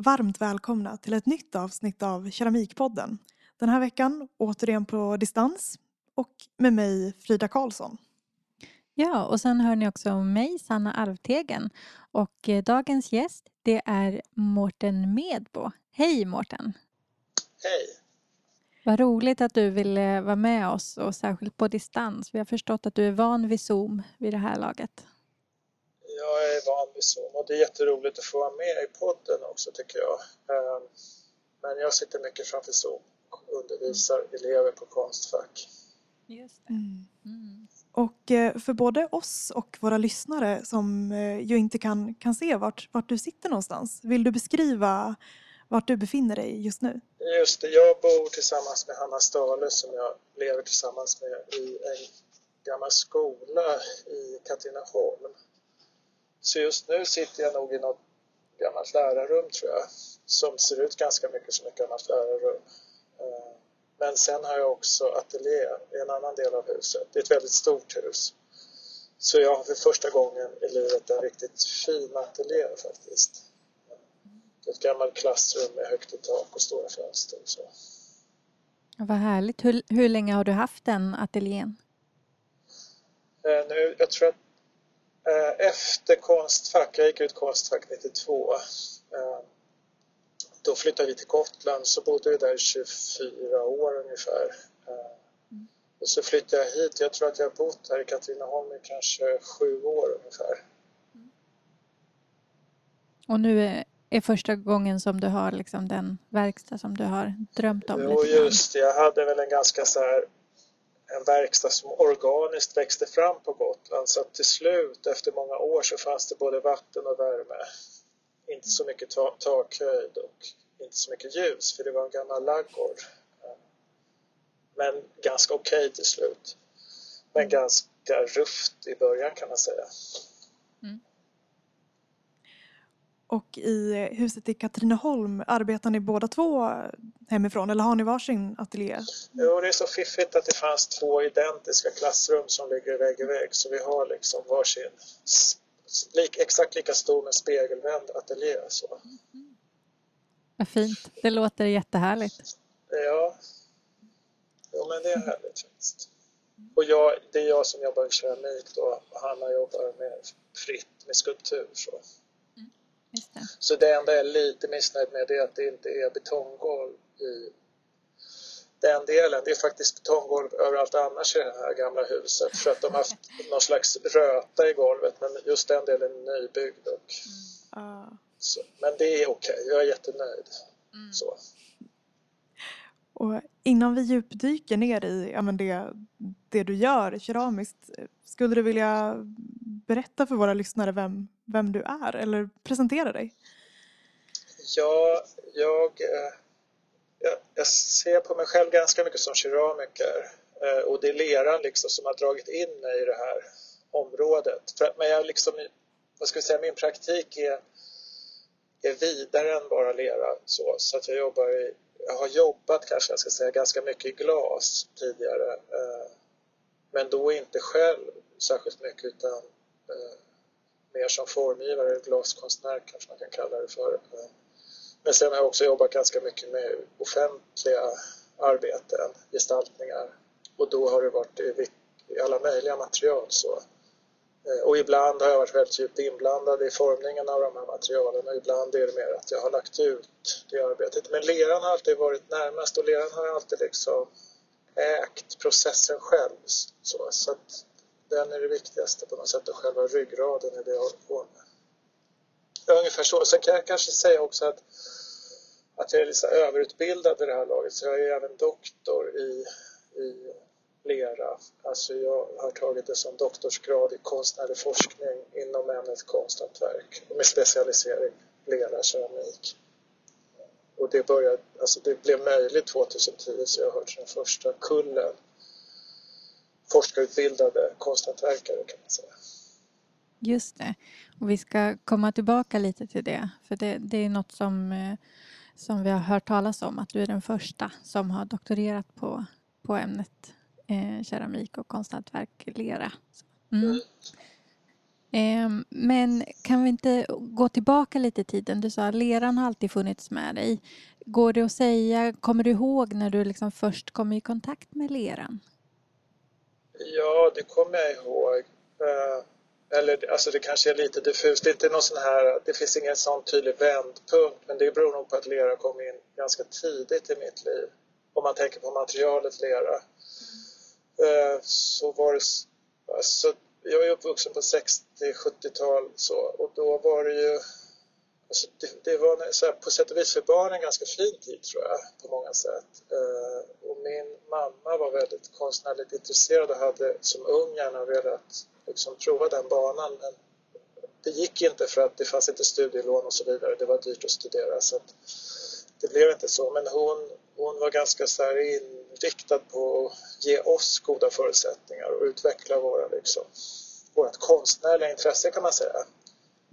Varmt välkomna till ett nytt avsnitt av Keramikpodden. Den här veckan återigen på distans och med mig Frida Karlsson. Ja, och sen hör ni också mig, Sanna Alvtegen. Och eh, dagens gäst, det är Mårten Medbo. Hej Mårten! Hej! Vad roligt att du ville vara med oss och särskilt på distans. Vi har förstått att du är van vid Zoom vid det här laget. Jag är van vid Zoom och det är jätteroligt att få vara med i podden också tycker jag. Ehm, men jag sitter mycket framför Zoom och undervisar elever på Konstfack. Just det. Mm. Mm. Och eh, för både oss och våra lyssnare som eh, ju inte kan, kan se vart, vart du sitter någonstans, vill du beskriva vart du befinner dig just nu? Just det, jag bor tillsammans med Hanna Stale som jag lever tillsammans med i en gammal skola i Katrineholm. Så just nu sitter jag nog i något gammalt lärarrum tror jag, som ser ut ganska mycket som ett gammalt lärarrum. Eh, men sen har jag också ateljé i en annan del av huset. Det är ett väldigt stort hus. Så jag har för första gången i livet en riktigt fin ateljé faktiskt. Ett gammalt klassrum med högt i tak och stora fönster. Så. Vad härligt. Hur, hur länge har du haft den ateljén? Eh, nu, jag tror att efter Konstfack, jag gick ut Konstfack 92, eh, då flyttade vi till Gotland så bodde vi där i 24 år ungefär. Mm. Och så flyttade jag hit, jag tror att jag har bott här i Katrineholm i kanske sju år ungefär. Och nu är, är första gången som du har liksom den verkstad som du har drömt om? Jo, just det. Jag hade väl en ganska så här en verkstad som organiskt växte fram på Gotland så att till slut efter många år så fanns det både vatten och värme. Inte så mycket ta takhöjd och inte så mycket ljus för det var en gammal laggård. Men ganska okej okay till slut. Men ganska rufft i början kan man säga. Mm. Och i huset i Katrineholm, arbetar ni båda två hemifrån eller har ni varsin ateljé? Jo, det är så fiffigt att det fanns två identiska klassrum som ligger vägg i vägg så vi har liksom varsin exakt lika stor men spegelvänd ateljé. Så. Vad fint. Det låter jättehärligt. Ja, jo, men det är härligt faktiskt. Och jag, det är jag som jobbar med keramik då. Hanna jobbar med fritt med skulptur. Så. Det. Så det enda jag är lite missnöjd med är att det inte är betonggolv i den delen. Det är faktiskt betonggolv överallt annars i det här gamla huset för att de har haft någon slags röta i golvet men just den delen är nybyggd. Och, mm. så, men det är okej, okay. jag är jättenöjd. Mm. Så. Och innan vi djupdyker ner i ja, men det, det du gör keramiskt, skulle du vilja berätta för våra lyssnare vem, vem du är eller presentera dig? Ja, jag, eh, jag, jag ser på mig själv ganska mycket som keramiker eh, och det är leran liksom som har dragit in mig i det här området. För, men jag liksom, vad ska jag säga, min praktik är, är vidare än bara lera så, så att jag jobbar i jag har jobbat kanske jag ska säga ganska mycket i glas tidigare eh, men då inte själv särskilt mycket utan eh, mer som formgivare, glaskonstnär kanske man kan kalla det för. Men sen har jag också jobbat ganska mycket med offentliga arbeten, gestaltningar och då har det varit i alla möjliga material. Så. Eh, och ibland har jag varit väldigt djupt inblandad i formningen av de här materialen och ibland är det mer att jag har lagt ut det arbetet. Men leran har alltid varit närmast och leran har alltid liksom ägt processen själv. Så, så att den är det viktigaste på något sätt och själva ryggraden i det jag håller på med. Ungefär så. Sen kan jag kanske säga också att, att jag är lite överutbildad i det här laget så jag är även doktor i, i lera. Alltså jag har tagit det som doktorsgrad i konstnärlig forskning inom ämnet konsthantverk med specialisering lera, keramik. Och det, började, alltså det blev möjligt 2010 så jag har hört den första kullen forskarutbildade konsthantverkare kan man säga. Just det. Och vi ska komma tillbaka lite till det. För det, det är något som, eh, som vi har hört talas om. Att du är den första som har doktorerat på, på ämnet eh, keramik och konsthantverk, lera. Mm. Ehm, men kan vi inte gå tillbaka lite i tiden? Du sa att leran har alltid funnits med dig. Går det att säga, kommer du ihåg när du liksom först kom i kontakt med leran? Ja, det kommer jag ihåg. Eh, eller alltså det kanske är lite diffust. Det är inte någon sån här, det finns ingen sån tydlig vändpunkt men det beror nog på att lera kom in ganska tidigt i mitt liv. Om man tänker på materialet lera. Eh, så var det, alltså, jag är uppvuxen på 60-70-tal så och då var det ju Alltså det, det, var så här, på sätt och vis för barn en ganska fin tid tror jag på många sätt. Eh, och min mamma var väldigt konstnärligt intresserad och hade som ung gärna velat liksom, prova den banan. Men det gick inte för att det fanns inte studielån och så vidare. Det var dyrt att studera så att det blev inte så. Men hon, hon var ganska så här riktad på att ge oss goda förutsättningar och utveckla våra, liksom, vårt konstnärliga intresse kan man säga.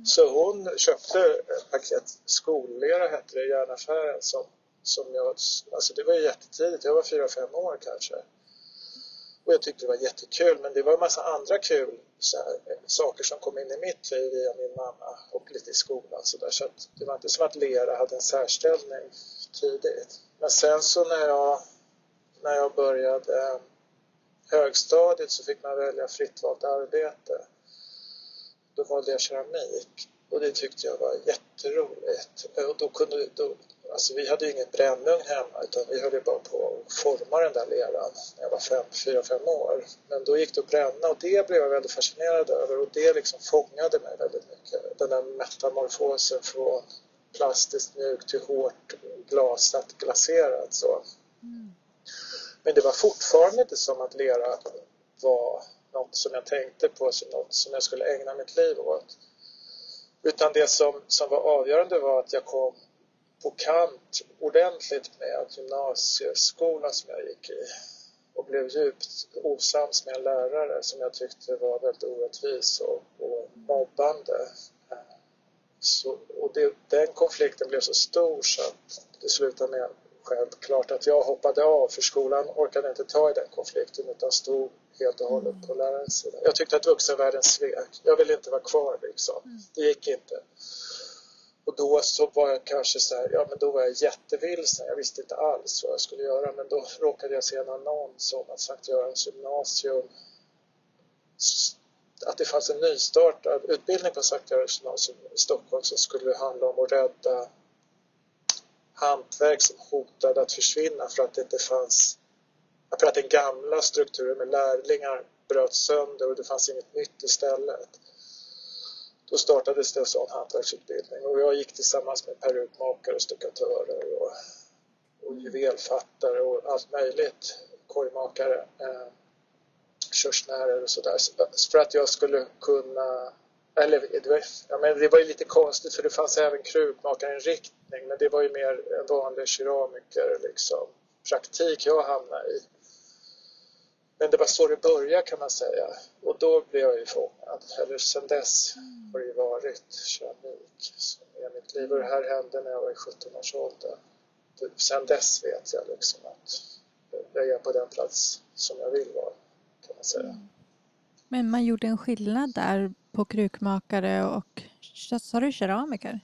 Så hon köpte ett paket skollera hette det i järnaffären som, som jag, alltså det var jättetidigt, jag var fyra fem år kanske. Och jag tyckte det var jättekul men det var en massa andra kul här, saker som kom in i mitt liv via min mamma och lite i skolan så där. Så att det var inte som att lera hade en särställning tidigt. Men sen så när jag, när jag började högstadiet så fick man välja fritt valt arbete då valde jag keramik och det tyckte jag var jätteroligt. Och då kunde, då, alltså vi hade ju ingen brännugn hemma utan vi höll bara på att forma den där leran när jag var fem, fyra, fem år. Men då gick det att bränna och det blev jag väldigt fascinerad över och det liksom fångade mig väldigt mycket. Den där metamorfosen från plastiskt mjukt till hårt glasat glaserat så. Mm. Men det var fortfarande inte som att lera var något som jag tänkte på som något som jag skulle ägna mitt liv åt. Utan det som, som var avgörande var att jag kom på kant ordentligt med gymnasieskolan som jag gick i och blev djupt osams med en lärare som jag tyckte var väldigt orättvis och, och mobbande. Så, och det, den konflikten blev så stor så att det slutade med självklart att jag hoppade av för skolan orkade inte ta i den konflikten utan stod helt och hållet på lärarens sida. Jag tyckte att vuxenvärlden svek. Jag ville inte vara kvar liksom. Mm. Det gick inte. Och då så var jag kanske så här, ja men då var jag jättevilsen. Jag visste inte alls vad jag skulle göra men då råkade jag se en annons om att Sankt Görans gymnasium att det fanns en nystartad utbildning på Sankt Görans gymnasium i Stockholm som skulle handla om att rädda hantverk som hotade att försvinna för att det inte fanns för att den gamla strukturen med lärlingar bröt sönder och det fanns inget nytt istället. Då startades det en sån hantverksutbildning och jag gick tillsammans med perukmakare, stuckatörer och, och juvelfattare och allt möjligt, korgmakare, eh, körsnärer och sådär. För att jag skulle kunna eller det var, ja, men det var ju lite konstigt för det fanns även krukmakarinriktning men det var ju mer en vanlig keramiker liksom praktik jag hamnade i. Men det var så det började kan man säga och då blev jag ju fångad. Eller sen dess har det ju varit keramik som är mitt liv och det här hände när jag var i 17-årsåldern. Sen dess vet jag liksom att jag är på den plats som jag vill vara kan man säga. Mm. Men man gjorde en skillnad där på krukmakare och sa du keramiker?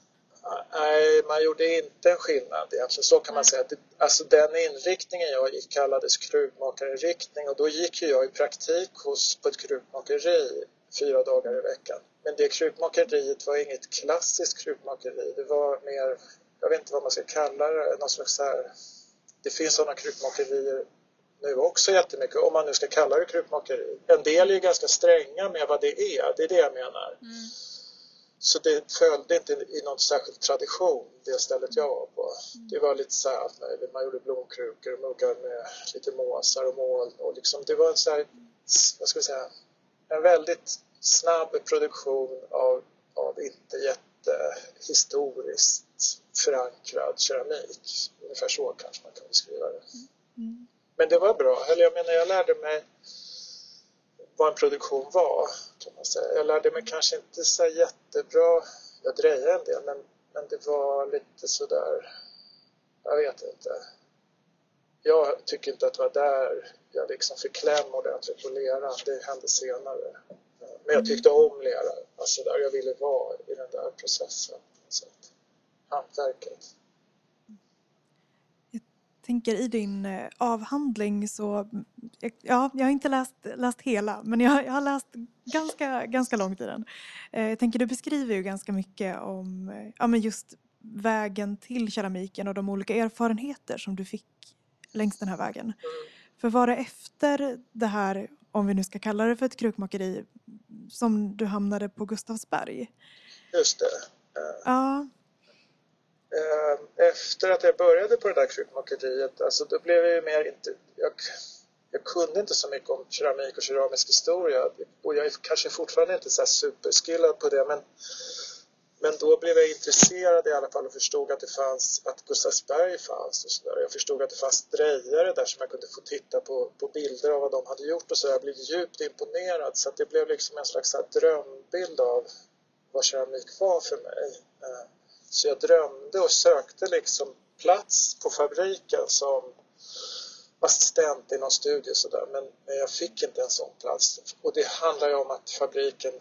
Nej, man gjorde inte en skillnad egentligen. Så kan man säga. Alltså den inriktningen jag gick kallades krukmakarinriktning och då gick jag i praktik hos, på ett krukmakeri fyra dagar i veckan. Men det krukmakeriet var inget klassiskt krukmakeri. Det var mer, jag vet inte vad man ska kalla det, någon slags här, det finns sådana krukmakerier nu också jättemycket, om man nu ska kalla det krukmakeri. En del är ganska stränga med vad det är, det är det jag menar. Mm. Så det följde inte i någon särskild tradition, det stället jag var på. Mm. Det var lite så här allt möjligt. Man gjorde blomkrukor och muggar med lite måsar och moln och liksom, det var en så här, vad ska vi säga, en väldigt snabb produktion av, av inte jättehistoriskt förankrad keramik. Ungefär så kanske man kan beskriva det. Mm. Men det var bra. Eller jag menar, jag lärde mig vad en produktion var, kan man säga. Jag lärde mig kanske inte så jättebra, jag drejade en del, men, men det var lite sådär, jag vet inte. Jag tycker inte att det var där jag liksom fick kläm ordentligt på leran. Det hände senare. men jag tyckte om lera, alltså där jag ville vara i den där processen. Så att, hantverket. Tänker i din eh, avhandling så, ja, jag har inte läst, läst hela, men jag, jag har läst ganska, ganska långt i den. Eh, jag tänker du beskriver ju ganska mycket om eh, ja, men just vägen till keramiken och de olika erfarenheter som du fick längs den här vägen. För var det efter det här, om vi nu ska kalla det för ett krukmakeri, som du hamnade på Gustavsberg? Just det. Ja. Eh, efter att jag började på det där krukmakeriet, alltså då blev jag ju mer inte... Jag, jag kunde inte så mycket om keramik och keramisk historia och jag är kanske fortfarande inte så här superskillad på det men men då blev jag intresserad i alla fall och förstod att det fanns, att Gustavsberg fanns och sådär. Jag förstod att det fanns drejare där som jag kunde få titta på, på bilder av vad de hade gjort och så. Jag blev djupt imponerad så att det blev liksom en slags drömbild av vad keramik var för mig. Eh, Eh, så jag drömde och sökte liksom plats på fabriken som assistent i någon studio sådär men jag fick inte en sån plats. Och det handlar ju om att fabriken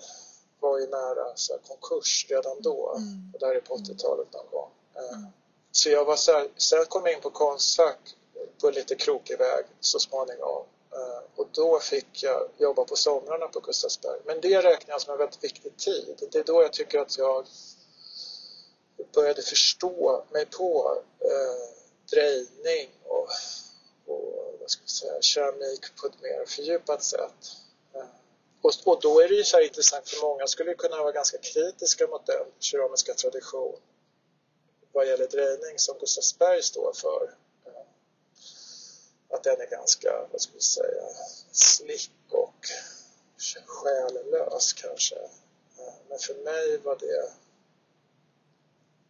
var ju nära så här, konkurs redan då. Mm. Och det här är på 80-talet någon gång. Mm. Så jag var så här, sen kom jag in på Konstfack på lite krokig väg så småningom. Uh, och då fick jag jobba på somrarna på Gustavsberg. Men det räknar jag som en väldigt viktig tid. Det är då jag tycker att jag började förstå mig på eh, drejning och, och vad ska jag säga, keramik på ett mer fördjupat sätt. Eh, och, och då är det ju så här intressant för många skulle kunna vara ganska kritiska mot den keramiska tradition vad gäller drejning som Gustavsberg står för. Eh, att den är ganska, vad ska vi säga, slick och själlös kanske. Eh, men för mig var det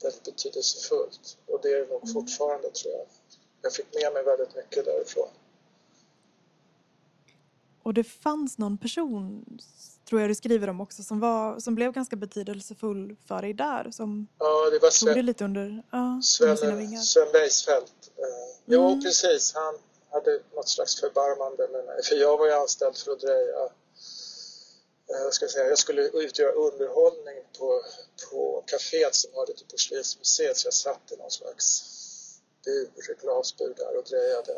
väldigt betydelsefullt och det är det nog fortfarande tror jag. Jag fick med mig väldigt mycket därifrån. Och det fanns någon person, tror jag du skriver om också, som, var, som blev ganska betydelsefull för dig där. Som ja, det var Sven, tog det lite under, ja, Sven, under sina vingar. Sven Weisfeldt. Eh, jo, Mm. precis. Han hade något slags förbarmande med mig. För jag var ju anställd för att dreja Eh, ska jag säga, jag skulle utgöra underhållning på, på kaféet som hörde till Porslinsmuseet så jag satt i någon slags bur, glasbur där och drejade.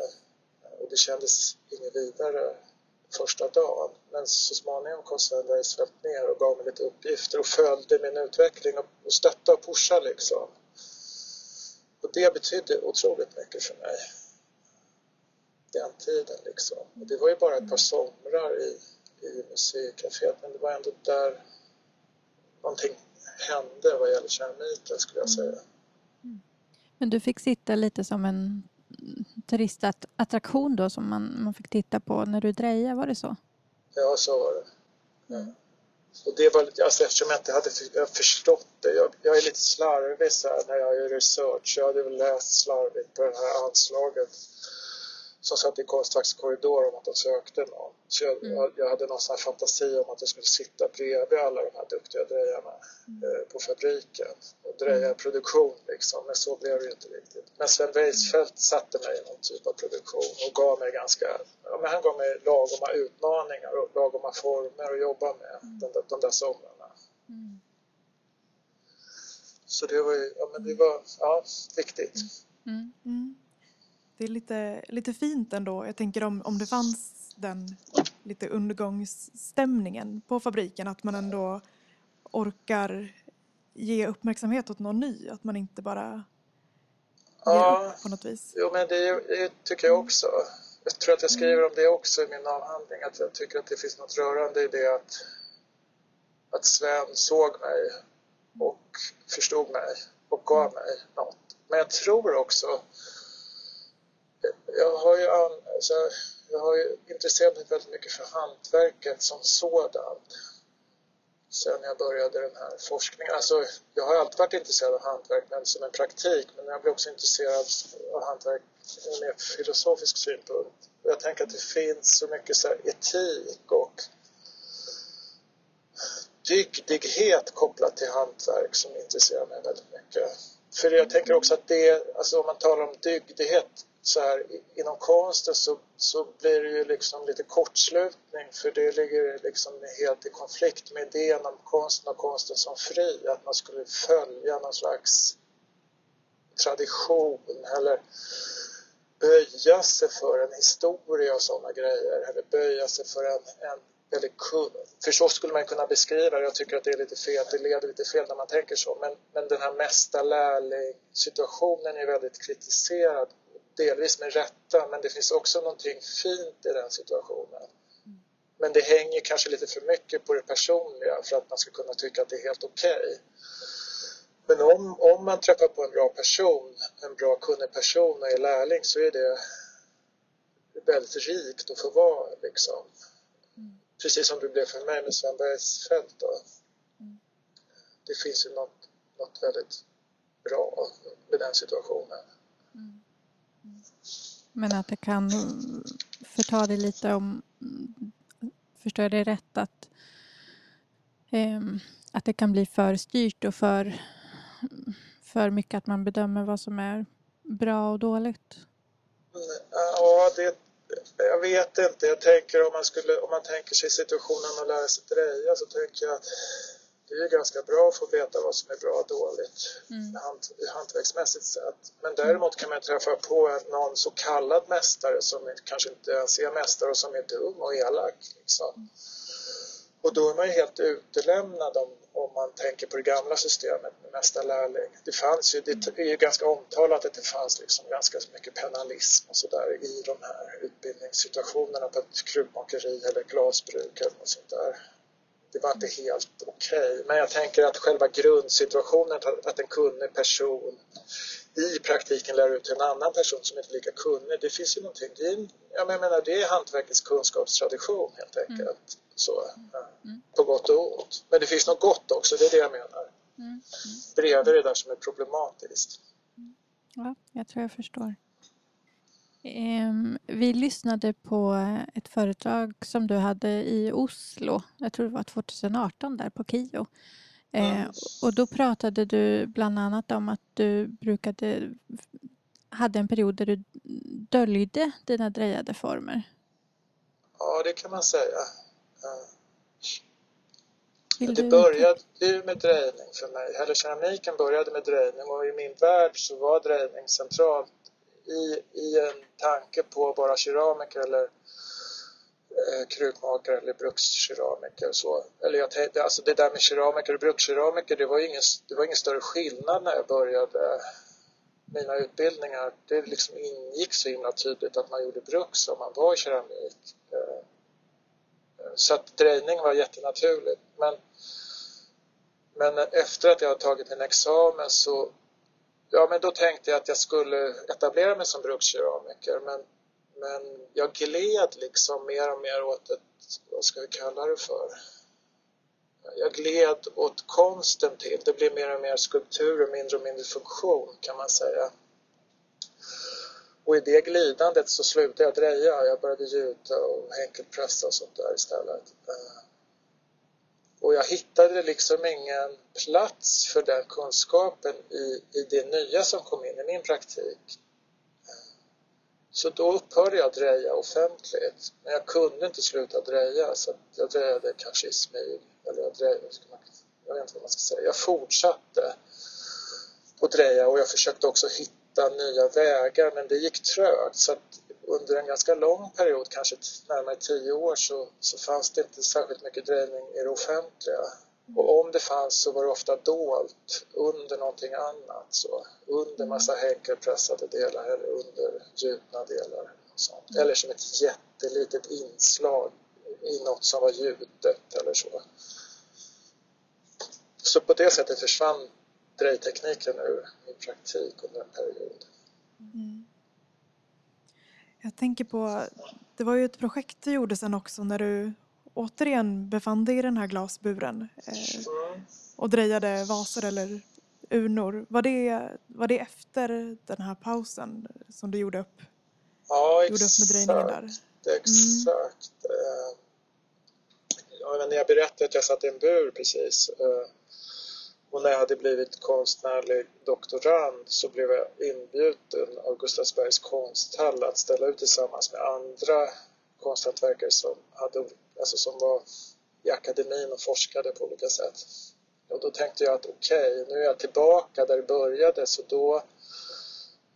Eh, och det kändes inget vidare första dagen. Men så småningom kom Sven Weisfeldt ner och gav mig lite uppgifter och följde min utveckling och, och stöttade och pushade liksom. Och det betydde otroligt mycket för mig. Den tiden liksom. Och det var ju bara ett par somrar i, i museikaféet men det var ändå där någonting hände vad gäller keramiken skulle jag säga. Men du fick sitta lite som en turistattraktion då som man, man fick titta på när du drejade, var det så? Ja, så var det. Ja. Och det var alltså eftersom jag inte hade för, förstått det. Jag, jag är lite slarvig så här, när jag gör research. Jag hade väl läst slarvigt på det här anslaget som satt i Konstfacks korridor om att de sökte någon. Så jag, Mm. jag, hade någon sån fantasi om att jag skulle sitta bredvid alla de här duktiga drejarna eh, på fabriken och dreja produktion liksom. Men så blev det ju inte riktigt. Men Sven Weisfeldt satte mig i någon typ av produktion och gav mig ganska, ja, men han gav mig lagoma utmaningar och lagoma former att jobba med de, där- de där somrarna. Så det var ju, ja men det var, ja, viktigt. Mm. Det är lite, lite fint ändå. Jag tänker om, om det fanns den lite undergångsstämningen på fabriken, att man ändå orkar ge uppmärksamhet åt någon ny, att man inte bara ger Ja. upp på något vis. Jo, men det, det tycker jag också. Jag tror att jag skriver om det också i min avhandling, att jag tycker att det finns något rörande i det att, att Sven såg mig och förstod mig och gav mig något. Men jag tror också, jag har ju, an- alltså, jag har ju intresserat mig väldigt mycket för hantverket som sådant sen jag började den här forskningen. Alltså, jag har alltid varit intresserad av hantverk men som en praktik men jag blir också intresserad av hantverk ur en mer filosofisk synpunkt. Och jag tänker att det finns så mycket så här etik och dygdighet kopplat till hantverk som intresserar mig väldigt mycket. För jag tänker också att det, alltså om man talar om dygdighet, så här, inom konsten så, så blir det ju liksom lite kortslutning för det ligger liksom helt i konflikt med idén om konsten och konsten som fri, att man skulle följa någon slags tradition eller böja sig för en historia och sådana grejer eller böja sig för en, en eller för så skulle man kunna beskriva det. Jag tycker att det är lite fel, det leder lite fel när man tänker så. Men, men den här mesta lärling situationen är väldigt kritiserad delvis med rätta, men det finns också någonting fint i den situationen. Men det hänger kanske lite för mycket på det personliga för att man ska kunna tycka att det är helt okej. Okay. Men om, om man träffar på en bra person, en bra kunnig person och är lärling så är det väldigt rikt att få vara liksom. Mm. Precis som det blev för mig med Sven Bergsfeldt då. Mm. Det finns ju något, något väldigt bra med den situationen. Mm. Men att det kan förta det lite om, förstår jag det rätt, att, eh, att det kan bli för styrt och för, för mycket att man bedömer vad som är bra och dåligt? Ja, det, jag vet inte. Jag tänker om man, skulle, om man tänker sig situationen att lära sig dreja så tänker jag att det är ganska bra att få veta vad som är bra och dåligt mm. hant, hantverksmässigt sett. Men däremot kan man träffa på någon så kallad mästare som kanske inte ens är mästare och som är dum och elak. Liksom. Mm. Och då är man ju helt utelämnad om, om man tänker på det gamla systemet med mästarlärling. Det fanns ju, det är ju ganska omtalat att det fanns liksom ganska mycket penalism och sådär i de här utbildningssituationerna på ett krukmakeri eller glasbruk eller något sånt där det var inte helt okej. Okay. Men jag tänker att själva grundsituationen, att en kunnig person i praktiken lär ut till en annan person som inte är lika kunnig. Det finns ju någonting, det är, jag menar, det är hantverkets kunskapstradition helt enkelt. Mm. Så, ja, mm. På gott och ont. Men det finns något gott också, det är det jag menar. Mm. mm. Bredvid det där som är problematiskt. Ja, jag tror jag förstår. Vi lyssnade på ett företag som du hade i Oslo, jag tror det var 2018 där på KIO. Mm. Och då pratade du bland annat om att du brukade, hade en period där du döljde dina drejade former. Ja, det kan man säga. Vill det började ju med drejning för mig. Eller keramiken började med drejning och i min värld så var drejning centralt i, i en tanke på bara keramiker eller eh, krukmakare eller brukskeramiker. Så. Eller jag tänkte, alltså det där med keramiker och brukskeramiker, det var ingen, det var ingen större skillnad när jag började mina utbildningar. Det liksom ingick så himla tydligt att man gjorde bruks om man var i keramik. Eh, eh, så att drejning var jättenaturligt. Men, men efter att jag tagit min examen så Ja, men då tänkte jag att jag skulle etablera mig som brukskeramiker men, men jag gled liksom mer och mer åt ett, vad ska vi kalla det för? Jag gled åt konsten till. Det blev mer och mer skulptur och mindre och mindre funktion kan man säga. Och i det glidandet så slutade jag dreja. Jag började gjuta och enkelpressa och sånt där istället. Eh, och jag hittade liksom ingen plats för den kunskapen i, i det nya som kom in i min praktik. Så då upphörde jag dreja offentligt. Men jag kunde inte sluta dreja så jag drejade kanske i smyg. Eller jag, drejade, jag vet inte vad man ska säga. Jag fortsatte att dreja och jag försökte också hitta nya vägar men det gick trögt. Så att under en ganska lång period, kanske närmare tio år, så, så fanns det inte särskilt mycket drejning i det offentliga. Och om det fanns så var det ofta dolt under någonting annat. Så, under massa häckelpressade delar eller under gjutna delar. Sånt. Eller som ett jättelitet inslag i något som var gjutet eller så. Så på det sättet försvann drejtekniken ur min praktik under en period. Mm. Jag tänker på, det var ju ett projekt du gjorde sen också när du återigen befann dig i den här glasburen eh, och drejade vaser eller urnor. Var det, var det efter den här pausen som du gjorde upp? Ja, exakt. Gjorde upp med drejningen där? Exakt. Mm. Jag, jag berättade att jag satt i en bur precis. Och när jag hade blivit konstnärlig doktorand så blev jag inbjuden av Gustavsbergs konsthall att ställa ut tillsammans med andra konsthantverkare som, hade, alltså som var i akademin och forskade på olika sätt. Och då tänkte jag att okej, okay, nu är jag tillbaka där det började så då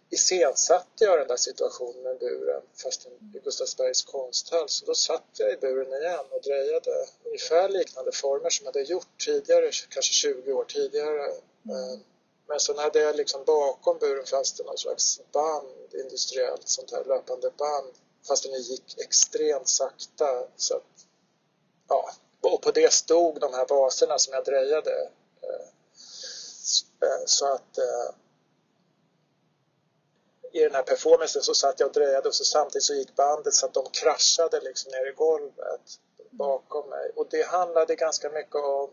iscensatte jag den där situationen med buren fast i Gustavsbergs konsthall. Så då satt jag i buren igen och drejade ungefär liknande former som jag hade gjort tidigare, kanske 20 år tidigare. Mm. Men sen hade jag liksom bakom buren fanns det någon slags band, industriellt sånt här löpande band fast den gick extremt sakta. Så att, ja, och på det stod de här baserna som jag drejade. Eh, eh, så att i den här performancen så satt jag och dröjade och så samtidigt så gick bandet så att de kraschade liksom ner i golvet bakom mig. Och det handlade ganska mycket om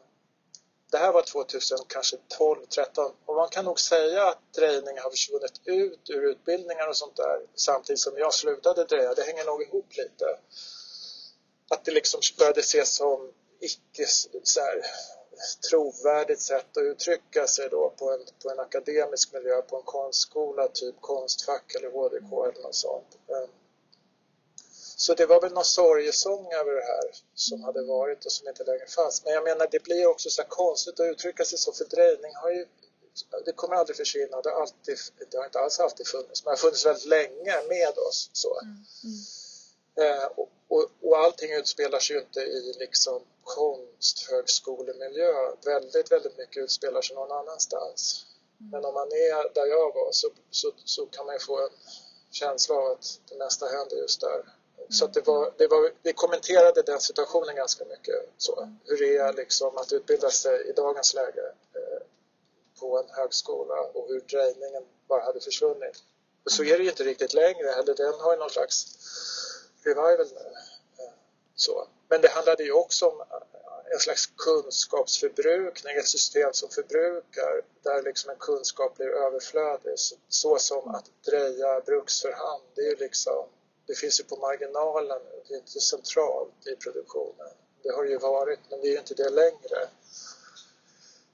det här var 2000, kanske 12, 13 och man kan nog säga att drejning har försvunnit ut ur utbildningar och sånt där samtidigt som jag slutade dreja. Det hänger nog ihop lite. Att det liksom började ses som icke så här, trovärdigt sätt att uttrycka sig då på en, på en akademisk miljö, på en konstskola, typ Konstfack eller HDK eller något sånt. Ehm, så det var väl någon sorgesång över det här som hade varit och som inte längre fanns. Men jag menar, det blir också så konstigt att uttrycka sig så. Fördröjning har ju, det kommer aldrig försvinna. Det har, alltid, det har inte alls alltid funnits, men det har funnits väldigt länge med oss. Så. Mm. Mm. Eh, och, och, och allting utspelar sig ju inte i liksom konsthögskolemiljö. Väldigt, väldigt mycket utspelar sig någon annanstans. Mm. Men om man är där jag var så, så, så kan man ju få en känsla av att det mesta händer just där. Mm. Så det var, det var, vi kommenterade den situationen ganska mycket. Så, mm. hur det är liksom att utbilda sig i dagens läge eh, på en högskola och hur drejningen bara hade försvunnit. Och så är det ju inte riktigt längre heller. Den har ju någon slags revival nu. Så. Men det handlade ju också om eh, en slags kunskapsförbrukning, ett system som förbrukar där liksom en kunskap blir överflödig. Så som att dreja bruksförhand, det är ju liksom, det finns ju på marginalen det är inte centralt i produktionen. Det har det ju varit, men det är ju inte det längre.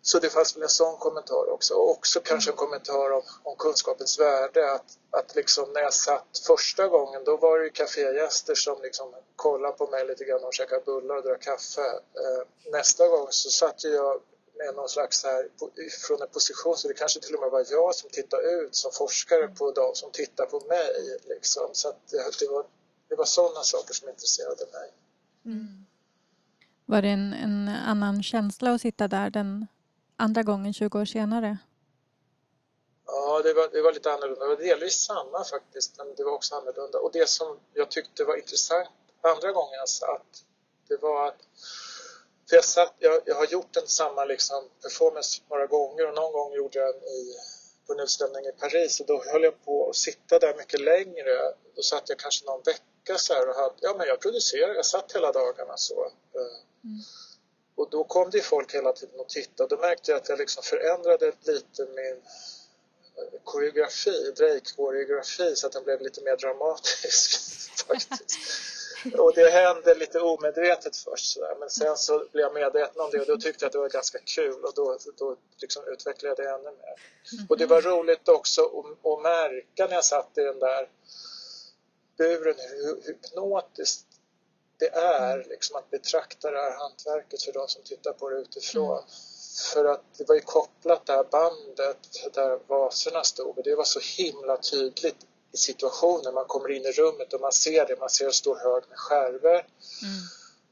Så det fanns väl en sån kommentar också. Och också kanske en kommentar om, om kunskapens värde. Att, att liksom när jag satt första gången, då var det ju kafégäster som liksom kollade på mig lite grann och käkade bullar och drack kaffe. Eh, nästa gång så satt jag med någon slags här, från en position så det kanske till och med var jag som tittade ut som forskare på dem som tittar på mig. Liksom. Så att det, det var, det var sådana saker som intresserade mig. Mm. Var det en, en annan känsla att sitta där den andra gången 20 år senare? Ja, det var, det var lite annorlunda. Det var delvis samma faktiskt, men det var också annorlunda. Och det som jag tyckte var intressant andra gången jag satt, det var att för jag, satt, jag, jag har gjort en samma liksom performance några gånger och någon gång gjorde jag den i, på en utställning i Paris och då höll jag på att sitta där mycket längre. Då satt jag kanske någon vecka så här och hade, ja men jag producerade, jag satt hela dagarna så. Mm. Och då kom det folk hela tiden och tittade. Då märkte jag att jag liksom förändrade lite min eh, koreografi, Drake-koreografi så att den blev lite mer dramatisk faktiskt. Och det hände lite omedvetet först sådär. men sen så blev jag medveten om det och då tyckte jag att det var ganska kul och då, då liksom utvecklade jag det ännu mer. Och det var roligt också att, att märka när jag satt i den där buren hur hypnotiskt det är liksom att betrakta det här hantverket för de som tittar på det utifrån. Mm. För att det var ju kopplat det här bandet där vaserna stod och det var så himla tydligt i situationen. Man kommer in i rummet och man ser det, man ser en stor hög med skärvor. Mm.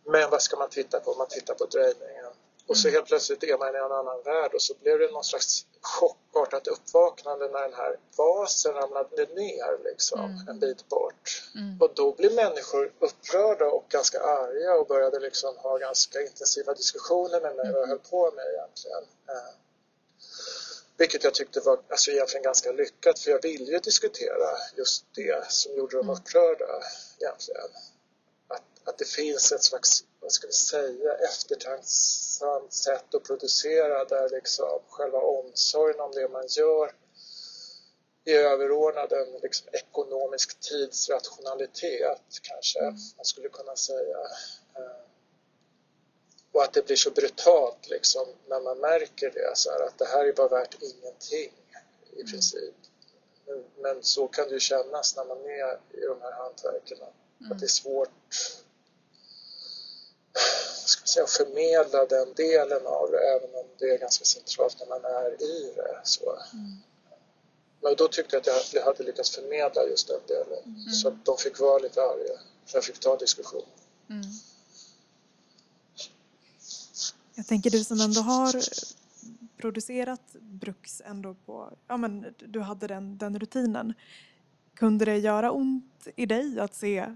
Men vad ska man titta på? Man tittar på drejningen. Och så mm. helt plötsligt är man i en annan värld och så blev det någon slags chockartat uppvaknande när den här vasen ramlade ner liksom mm. en bit bort. Mm. Och då blev människor upprörda och ganska arga och började liksom ha ganska intensiva diskussioner med mig mm. jag höll på med egentligen. Eh, vilket jag tyckte var alltså, egentligen ganska lyckat för jag ville ju diskutera just det som gjorde dem mm. upprörda egentligen. Att, att det finns ett slags vad ska vi säga, eftertänksamt sätt att producera där liksom själva omsorgen om det man gör är överordnad en liksom ekonomisk tidsrationalitet kanske mm. man skulle kunna säga. Eh, och att det blir så brutalt liksom när man märker det så här, att det här är bara värt ingenting i princip. Men, men så kan det ju kännas när man är i de här hantverken. Mm. Att det är svårt ska säga, förmedla den delen av det även om det är ganska centralt när man är i det. Så. Mm. Men då tyckte jag att jag hade lyckats förmedla just den delen mm. så att de fick vara lite arga. Jag fick ta diskussion. Mm. Jag tänker du som ändå har producerat Bruks ändå på, ja men du hade den, den rutinen. Kunde det göra ont i dig att se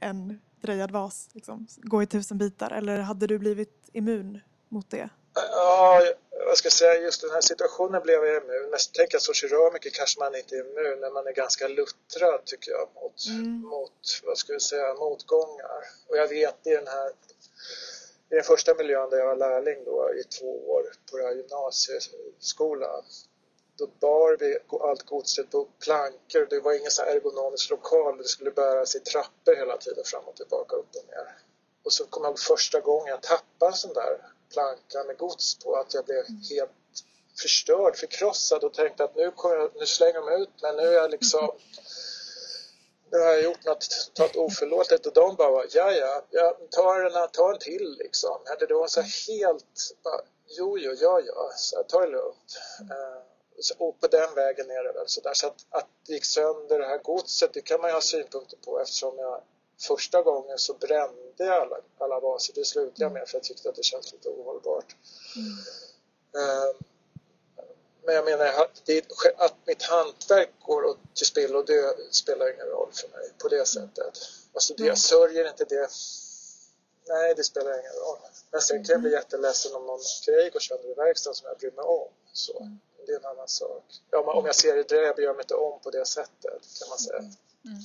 en drejad vas liksom, gå i tusen bitar eller hade du blivit immun mot det? Ja, vad ska jag säga, just den här situationen blev jag immun. Men tänker jag så keramiker kanske man inte är immun, men man är ganska luttrad tycker jag mot, mm. mot vad ska jag säga, motgångar. Och jag vet i den här i den första miljön där jag var lärling då i två år på den här gymnasieskolan då bar vi allt godset på plankor. Det var ingen så ergonomisk lokal. Det skulle bäras i trappor hela tiden fram och tillbaka, upp och ner. Och så kom jag första gången jag tappade en sån där planka med gods på att jag blev helt förstörd, förkrossad och tänkte att nu, jag, nu slänger de ut mig. Nu är jag liksom nu har jag gjort något, något oförlåtligt och de bara, ja ja, jag tar en, tar en till liksom. Det var så helt, bara, jo jo, ja ja, så ta det lugnt. Uh, och på den vägen är det väl sådär. Så att, att det gick sönder det här godset, det kan man ju ha synpunkter på eftersom jag första gången så brände jag alla, alla vaser. Det slutade jag med för jag tyckte att det kändes lite ohållbart. Mm. Uh, men jag menar att mitt hantverk går till spillo, det spelar ingen roll för mig på det sättet. Alltså det, jag sörjer inte det. Nej, det spelar ingen roll. Men sen kan jag bli mm. jätteledsen om någon grej går sönder i verkstaden som jag bryr mig om. Så, mm. Det är en annan sak. Ja, om jag ser det, jag bryr mig inte om på det sättet kan man säga. Mm. mm.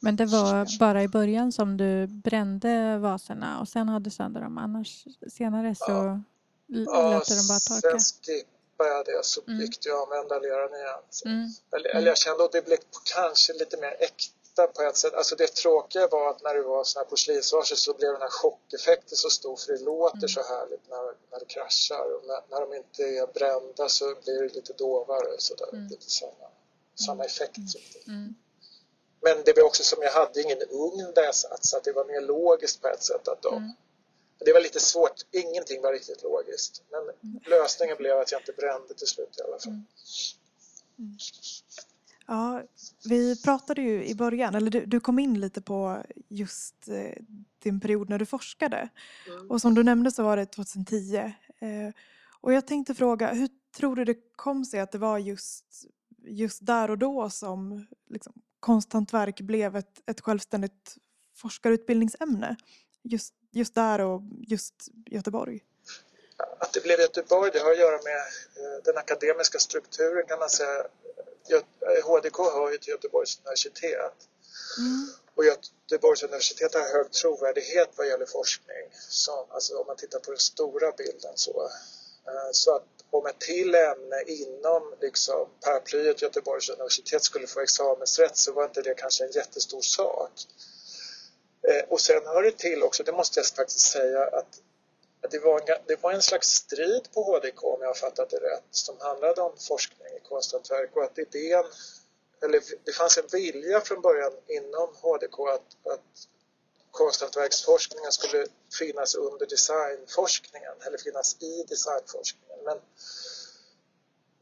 Men det var bara i början som du brände vaserna och sen hade sönder dem. Annars senare så ja. lät du dem bara torka? Sen tappade jag det så mm. gick det att använda leran igen. Mm. Eller, eller jag kände att det blev kanske lite mer äkta på ett sätt. Alltså det tråkiga var att när det var sådana här porslinsvaser så blev den här chockeffekten så stor för det låter mm. så härligt när, när det kraschar. Och när, när de inte är brända så blir det lite dovare sådär. Mm. Lite samma, samma effekt. Mm. mm. Men det var också som jag hade ingen ugn där jag satt så att det var mer logiskt på ett sätt att de mm. Det var lite svårt, ingenting var riktigt logiskt. Men lösningen blev att jag inte brände till slut i alla fall. Mm. Ja, vi pratade ju i början, eller du, du, kom in lite på just eh, din period när du forskade. Mm. Och som du nämnde så var det 2010. Eh, och jag tänkte fråga, hur tror du det kom sig att det var just, just där och då som liksom, konsthantverk blev ett, ett självständigt forskarutbildningsämne? Just just där och just Göteborg? Att det blev Göteborg det har att göra med eh, den akademiska strukturen kan man säga. HDK hör ju till Göteborgs universitet. Mm. Och Göteborgs universitet har hög trovärdighet vad gäller forskning. Så, alltså om man tittar på den stora bilden så. Eh, så att om ett till ämne inom liksom, paraplyet Göteborgs universitet skulle få examensrätt så var inte det kanske en jättestor sak. Eh, och sen hör det till också, det måste jag faktiskt säga, att det var, en, det var en slags strid på HDK om jag har fattat det rätt som handlade om forskning i konsthantverk och att idén, eller det fanns en vilja från början inom HDK att, att konsthantverksforskningen skulle finnas under designforskningen eller finnas i designforskningen. Men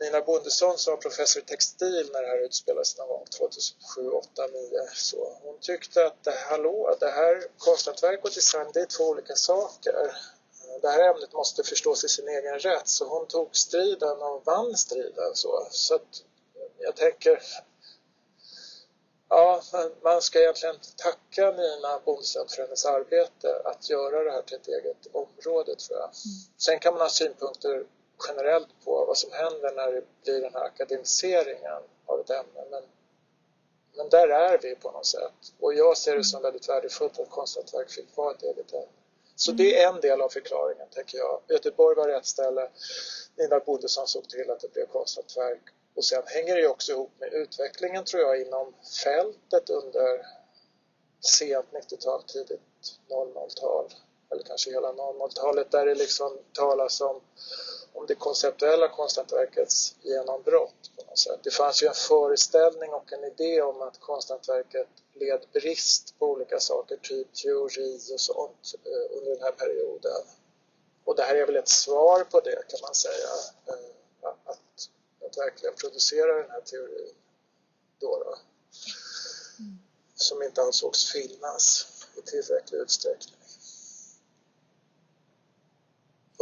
Nina Bondesson som var professor i textil när det här utspelades någon gång 2007, 2008, 2009 så hon tyckte att det, hallå, det här konsthantverk och design det är två olika saker. Det här ämnet måste förstås i sin egen rätt så hon tog striden och vann striden så, så att jag tänker Ja, man ska egentligen tacka Nina Bondesson för hennes arbete att göra det här till ett eget område tror jag. Mm. Sen kan man ha synpunkter generellt på vad som händer när det blir den här akademiseringen av ett ämne. Men, men där är vi på något sätt. Och jag ser det som väldigt värdefullt att konsthantverk fick vara ett eget ämne. Så det är en del av förklaringen, tänker jag. Göteborg var rätt ställe. Nina Bodesson såg till att det blev konsthantverk. Och sen hänger det också ihop med utvecklingen, tror jag, inom fältet under sent 90-tal, tidigt 00-tal eller kanske hela 00-talet, där det liksom talas om, om det konceptuella konsthantverkets genombrott på något sätt. Det fanns ju en föreställning och en idé om att konsthantverket led brist på olika saker, typ teori och sånt, eh, under den här perioden. Och det här är väl ett svar på det kan man säga, eh, att, att verkligen producera den här teorin då. då mm. Som inte ansågs finnas i tillräcklig utsträckning.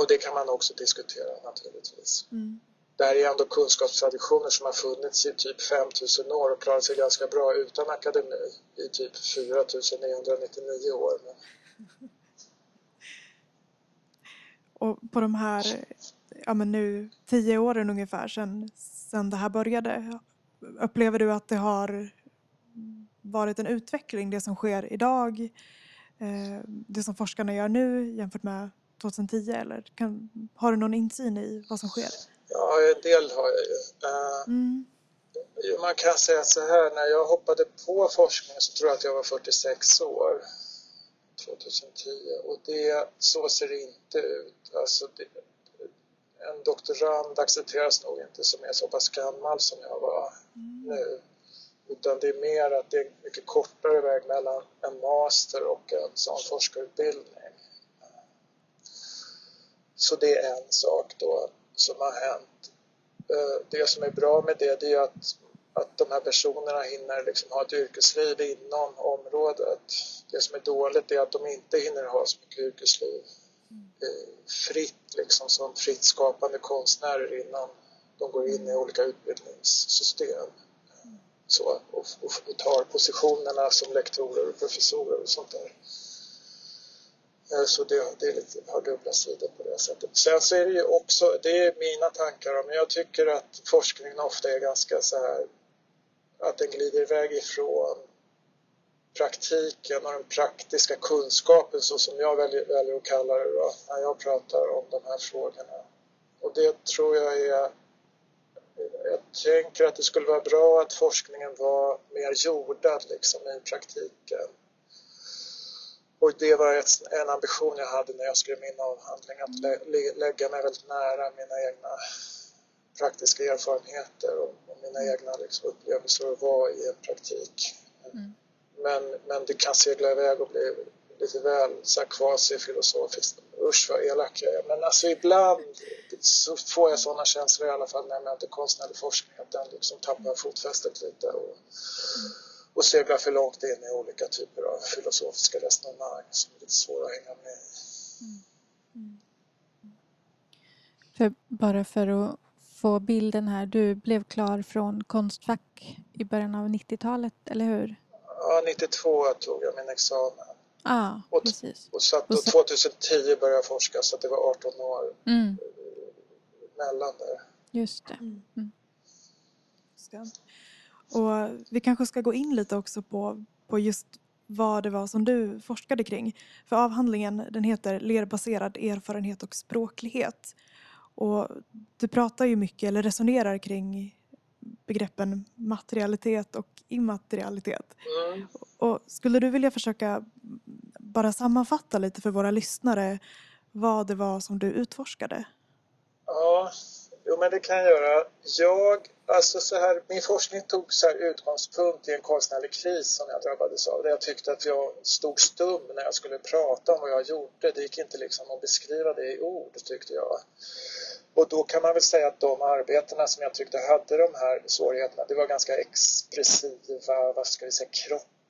Och det kan man också diskutera naturligtvis. Mm. Det här är ändå kunskapstraditioner som har funnits i typ 5000 år och klarat sig ganska bra utan akademi i typ 4999 år. Men... Och på de här, ja men nu tio åren ungefär sedan, sedan det här började, upplever du att det har varit en utveckling, det som sker idag, eh, det som forskarna gör nu jämfört med 2010 eller kan, har du någon insyn i vad som sker? Ja, en del har jag ju. Uh, mm. Man kan säga så här, när jag hoppade på forskningen så tror jag att jag var 46 år 2010 och det, så ser det inte ut. Alltså det, en doktorand accepteras nog inte som är så pass gammal som jag var mm. nu. Utan det är mer att det är mycket kortare väg mellan en master och en sån forskarutbildning. Så det är en sak då som har hänt. Eh, det som är bra med det, det är att, att de här personerna hinner liksom ha ett yrkesliv inom området. Det som är dåligt är att de inte hinner ha så mycket yrkesliv fritt, liksom som fritt skapande konstnärer innan de går in i olika utbildningssystem. Så, och, och, och tar positionerna som lektorer och professorer och sånt där. Eh, så det, det lite, har dubbla sidor på det sättet. Sen så är det ju också, det är mina tankar, men jag tycker att forskningen ofta är ganska så här att den glider iväg ifrån praktiken och den praktiska kunskapen så som jag väljer, väljer att kalla det då, när jag pratar om de här frågorna. Och det tror jag är jag tänker att det skulle vara bra att forskningen var mer jordad liksom i praktiken och det var ett, en ambition jag hade när jag skrev min avhandling, att lä, lägga mig väldigt nära mina egna praktiska erfarenheter och, och mina egna liksom, upplevelser att vara i en praktik. Mm. Men, men det kan segla iväg och bli lite väl kvasi-filosofiskt. Usch vad elak jag är. Men alltså ibland så får jag sådana känslor i alla fall när jag möter konstnärlig forskning att den liksom tappar fotfästet lite. Och, mm och seglar för långt in i olika typer av filosofiska resonemang som är lite svåra att hänga med i. Mm. Mm. För, bara för att få bilden här, du blev klar från Konstfack i början av 90-talet, eller hur? Ja, 92 tog jag min examen. Ah, och, precis. Och, satt, och 2010 började jag forska så det var 18 år mm. mellan där. Just det. Mm. Och vi kanske ska gå in lite också på, på just vad det var som du forskade kring. För avhandlingen den heter Lerbaserad erfarenhet och språklighet. Och du pratar ju mycket, eller resonerar kring begreppen materialitet och immaterialitet. Mm. Och skulle du vilja försöka bara sammanfatta lite för våra lyssnare vad det var som du utforskade? Ja, jo men det kan jag göra. Jag Alltså så här, min forskning tog så här utgångspunkt i en konstnärlig kris som jag drabbades av. Där jag tyckte att jag stod stum när jag skulle prata om vad jag gjorde. Det gick inte liksom att beskriva det i ord tyckte jag. Och då kan man väl säga att de arbetena som jag tyckte hade de här svårigheterna, det var ganska expressiva, vad ska vi säga,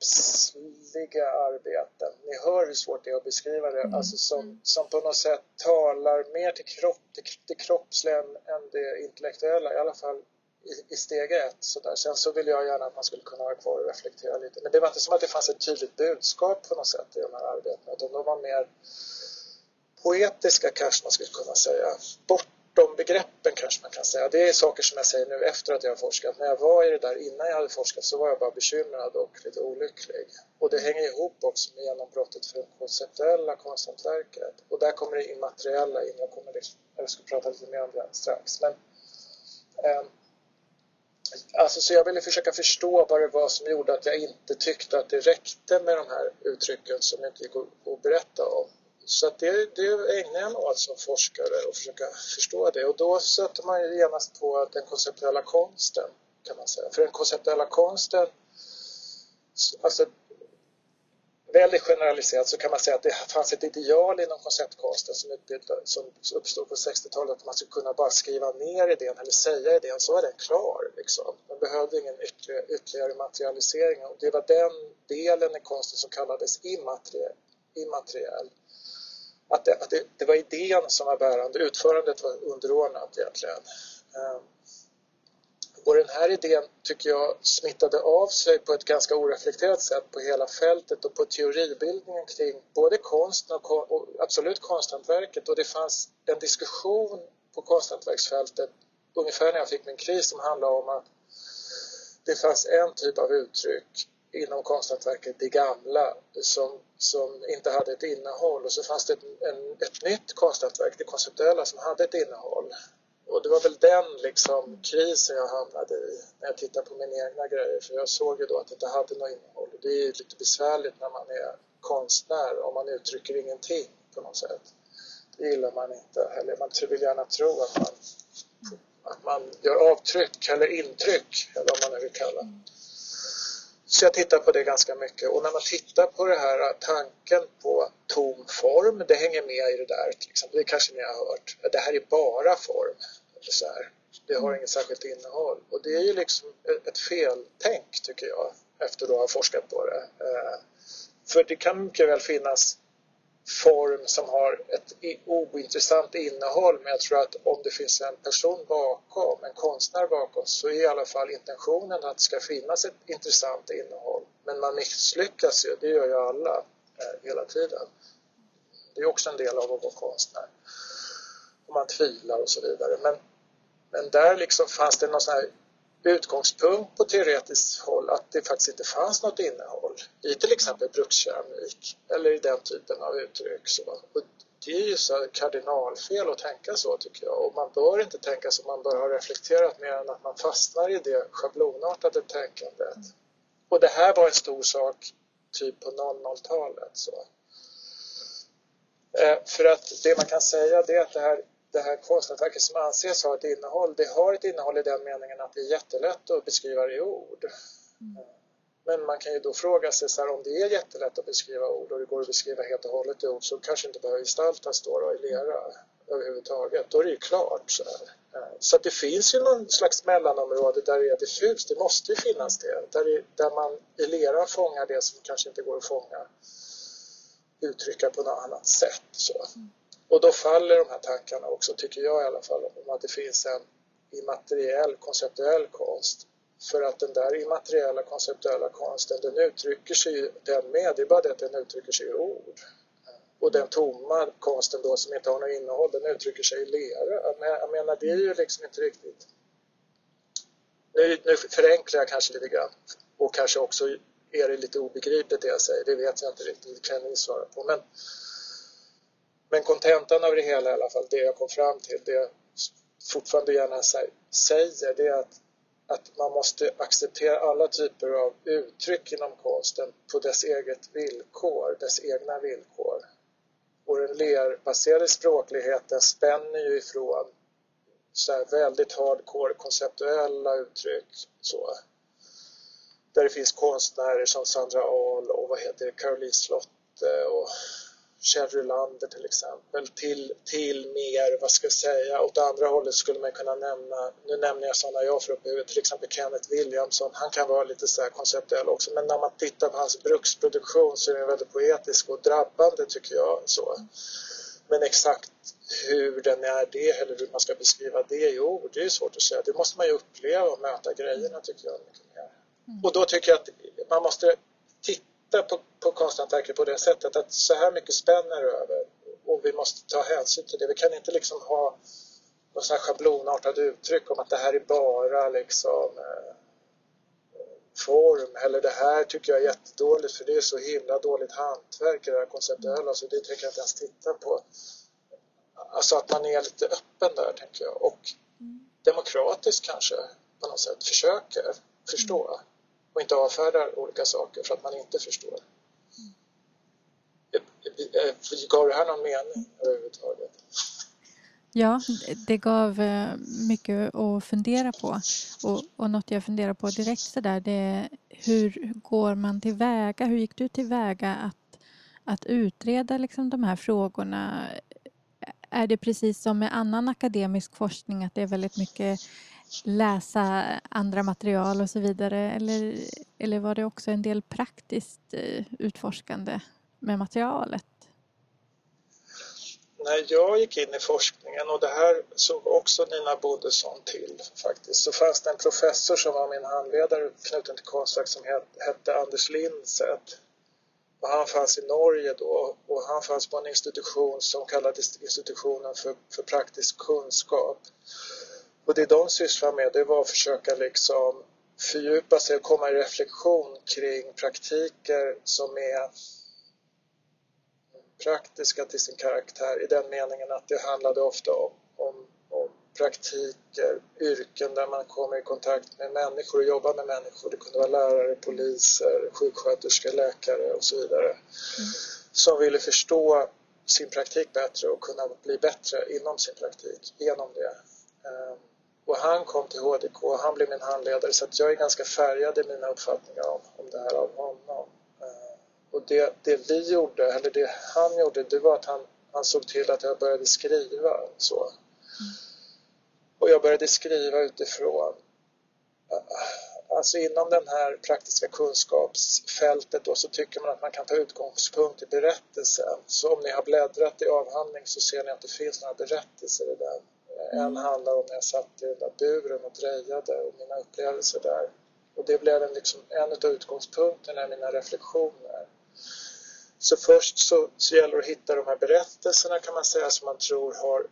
kroppsliga arbeten. Ni hör hur svårt det är att beskriva det, mm. alltså som, som på något sätt talar mer till kropp, det, det kroppsliga än, det intellektuella, i alla fall i, i steg ett. Så där. Sen så vill jag gärna att man skulle kunna vara kvar och reflektera lite. Men det var inte som att det fanns ett tydligt budskap på något sätt i de här arbetena. Utan de var mer poetiska kanske man skulle kunna säga. Bortom begreppen kanske man kan säga. Det är saker som jag säger nu efter att jag har forskat. När jag var i det där innan jag hade forskat så var jag bara bekymrad och lite olycklig. Och det hänger ihop också med genombrottet för det konceptuella konsthantverket. Och där kommer det immateriella in. Jag, kommer liksom, jag ska prata lite mer om det strax. Men, eh, Alltså, så jag ville försöka förstå vad det var som gjorde att jag inte tyckte att det räckte med de här uttrycken som inte gick att berätta om så att det, det ägnar jag mig åt som forskare och försöka förstå det och då stöter man ju genast på den konceptuella konsten kan man säga. För den konceptuella konsten, alltså väldigt generaliserat så kan man säga att det fanns ett ideal inom konceptkonsten som, som uppstod på 60-talet att man skulle kunna bara skriva ner idén eller säga idén så var den klar. Liksom. Man behövde ingen ytterligare, ytterligare materialisering och det var den delen i konsten som kallades immateriell. immateriell. Att, det, att det, det, var idén som var bärande, utförandet var underordnat egentligen. Ehm, och den här idén tycker jag smittade av sig på ett ganska oreflekterat sätt på hela fältet och på teoribildningen kring både konsten och, och absolut konsthantverket och det fanns en diskussion på konsthantverksfältet ungefär när jag fick min kris som handlade om att det fanns en typ av uttryck inom konsthantverket, det gamla, som, som inte hade ett innehåll och så fanns det en, ett nytt konsthantverk, det konceptuella, som hade ett innehåll. Och det var väl den liksom krisen jag hamnade i när jag tittade på mina egna grejer för jag såg ju då att det inte hade något innehåll. Och det är ju lite besvärligt när man är konstnär om man uttrycker ingenting på något sätt. Det gillar man inte heller. man vill gärna tro att man, att man gör avtryck eller intryck eller vad man nu vill kalla det. Så jag tittar på det ganska mycket och när man tittar på det här äh, tanken på tom form, det hänger med i det där till exempel. Det kanske ni har hört. Äh, det här är bara form. Så här. Det har inget särskilt innehåll och det är ju liksom ett feltänk tycker jag efter att ha forskat på det. Äh, för det kan mycket väl finnas form som har ett ointressant innehåll men jag tror att om det finns en person bakom, en konstnär bakom så är i alla fall intentionen att det ska finnas ett intressant innehåll. Men man misslyckas ju, det gör ju alla eh, hela tiden. Det är också en del av att vara konstnär. Och man tvivlar och så vidare. Men, men där liksom fanns det någon sån här utgångspunkt på teoretiskt håll att det faktiskt inte fanns något innehåll i till exempel brukskeramik eller i den typen av uttryck. Så. Och det är ju så kardinalfel att tänka så tycker jag och man bör inte tänka så, man bör ha reflekterat mer än att man fastnar i det schablonartade tänkandet. Och det här var en stor sak typ på 00-talet. Så. Eh, för att det man kan säga det är att det här det här konstnärsverket som anses ha ett innehåll, det har ett innehåll i den meningen att det är jättelätt att beskriva det i ord. Mm. Men man kan ju då fråga sig så här, om det är jättelätt att beskriva ord och det går att beskriva helt och hållet i ord så kanske inte behöver gestaltas då, då i lera överhuvudtaget. Då är det ju klart. Så. Eh, så det finns ju någon slags mellanområde där det är diffust, det måste ju finnas det. Där, det, där man i lera fångar det som kanske inte går att fånga uttrycka på något annat sätt. Så. Mm. Och då faller de här tankarna också, tycker jag i alla fall, om att det finns en immateriell konceptuell konst. För att den där immateriella konceptuella konsten, den uttrycker sig den med, det är bara det att den uttrycker sig i ord. Och den tomma konsten då som inte har något innehåll, den uttrycker sig i lera. Jag menar, det är ju liksom inte riktigt... Nu, nu förenklar jag kanske lite grann och kanske också är det lite obegripligt det jag säger, det vet jag inte riktigt, det kan ni svara på. Men men kontentan av det hela i alla fall, det jag kom fram till, det jag fortfarande gärna säger, det är att, att man måste acceptera alla typer av uttryck inom konsten på dess eget villkor, dess egna villkor. Och den lerbaserade språkligheten spänner ju ifrån så väldigt hardcore konceptuella uttryck så. Där det finns konstnärer som Sandra Ahl och vad heter det, Caroline Slotte och Kjell Rylander till exempel till, till mer, vad ska jag säga, åt andra hållet skulle man kunna nämna, nu nämner jag sådana jag får upp huvudet, till exempel Kenneth Williamson, han kan vara lite så konceptuell också, men när man tittar på hans bruksproduktion så är den väldigt poetisk och drabbande tycker jag. så. Men exakt hur den är det eller hur man ska beskriva det i ord, det är svårt att säga. Det måste man ju uppleva och möta grejerna tycker jag. Mycket mer. Mm. Och då tycker jag att man måste titta titta på, på konsthantverket på det sättet att så här mycket spänner över och vi måste ta hänsyn till det. Vi kan inte liksom ha något här schablonartat uttryck om att det här är bara liksom eh, form eller det här tycker jag är jättedåligt för det är så himla dåligt hantverk i det här konceptuella så det tänker jag inte ens titta på. Alltså att man är lite öppen där tänker jag och demokratisk kanske på något sätt försöker förstå och inte avfärdar olika saker för att man inte förstår. gav det här någon mening överhuvudtaget? Ja, det gav eh, mycket att fundera på. Och, och något jag funderar på direkt sådär det är hur går man tillväga? Hur gick du tillväga att, att utreda liksom de här frågorna? Är det precis som med annan akademisk forskning att det är väldigt mycket läsa andra material och så vidare? Eller, eller var det också en del praktiskt eh, utforskande med materialet? när jag gick in i forskningen och det här såg också Nina Bodesson till faktiskt så fanns det en professor som var min handledare knuten till konstverk som hette Anders Lindset och han fanns i Norge då och han fanns på en institution som kallades institutionen för, för praktisk kunskap. Och det de sysslade med det var att försöka liksom fördjupa sig och komma i reflektion kring praktiker som är praktiska till sin karaktär i den meningen att det handlade ofta om, om, om praktiker, yrken där man kommer i kontakt med människor och jobbar med människor. Det kunde vara lärare, poliser, sjuksköterskor, läkare och så vidare. Mm. Som ville förstå sin praktik bättre och kunna bli bättre inom sin praktik genom det. Och han kom till HDK och han blev min handledare så att jag är ganska färgad i mina uppfattningar om, om det här av honom. Eh, och det, det vi gjorde, eller det han gjorde, det var att han, han såg till att jag började skriva. Så. Mm. Och jag började skriva utifrån eh, Alltså inom den här praktiska kunskapsfältet då så tycker man att man kan ta utgångspunkt i berättelsen. Så om ni har bläddrat i avhandling så ser ni att det finns några berättelser i den. Mm. En handlar om när jag satt i den där buren och drejade och mina upplevelser där. Och det blev en, liksom, en av utgångspunkterna i mina reflektioner. Så först så, så gäller det att hitta de här berättelserna kan man säga som man tror har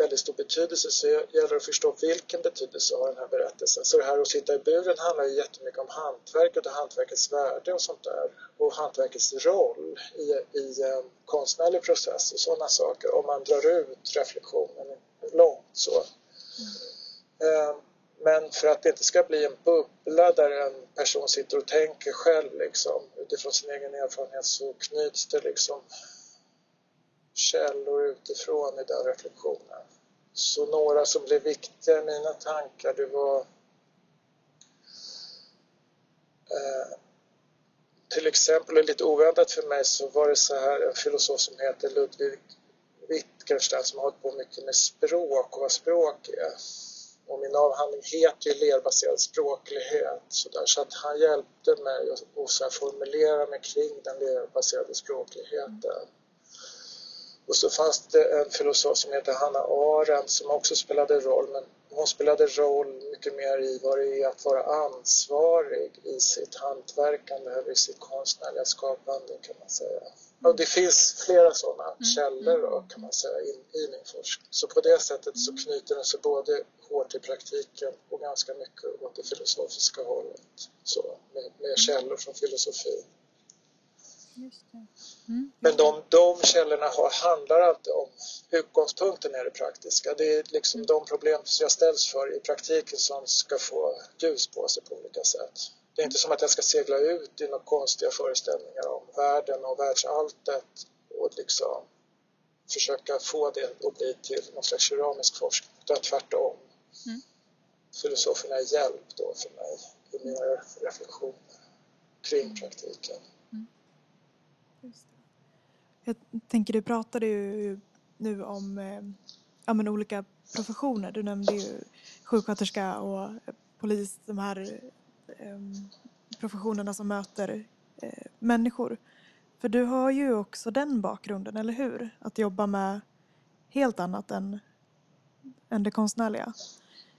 väldigt stor betydelse så gäller det att förstå vilken betydelse har den här berättelsen. Så det här att sitta i buren handlar ju jättemycket om hantverket och hantverkets värde och sånt där. Och hantverkets roll i, i en konstnärlig process och sådana saker om man drar ut reflektionen långt så. Mm. Men för att det inte ska bli en bubbla där en person sitter och tänker själv liksom, utifrån sin egen erfarenhet så knyts det liksom källor utifrån i den reflektionen. Så några som blev viktiga i mina tankar det var eh, till exempel, och lite oväntat för mig, så var det så här en filosof som heter Ludwig Wittgenstein som har hållit på mycket med språk och vad språk är. Och min avhandling heter ju lerbaserad språklighet så, där, så att han hjälpte mig att så formulera mig kring den lerbaserade språkligheten. Och så fanns det en filosof som heter Hanna Arendt som också spelade roll men hon spelade roll mycket mer i vad det är att vara ansvarig i sitt hantverkande eller i sitt konstnärliga skapande kan man säga. Och det finns flera sådana mm. källor då, kan man säga in, i min forskning. Så på det sättet så knyter den sig både hårt till praktiken och ganska mycket åt det filosofiska hållet. Så, med, med källor från filosofin. Mm. Men de, de källorna har, handlar alltid om utgångspunkten är det praktiska. Det är liksom de problem som jag ställs för i praktiken som ska få ljus på sig på olika sätt. Det är inte som att jag ska segla ut i några konstiga föreställningar om världen och världsalltet och liksom försöka få det att bli till någon slags keramisk forskning, utan tvärtom. Mm. Filosoferna är hjälp då för mig i mina reflektioner kring praktiken. Jag tänker, du pratade ju nu om eh, ja, men olika professioner. Du nämnde ju sjuksköterska och polis, de här Ehm, professionerna som möter eh, människor. För du har ju också den bakgrunden, eller hur? Att jobba med helt annat än, än det konstnärliga.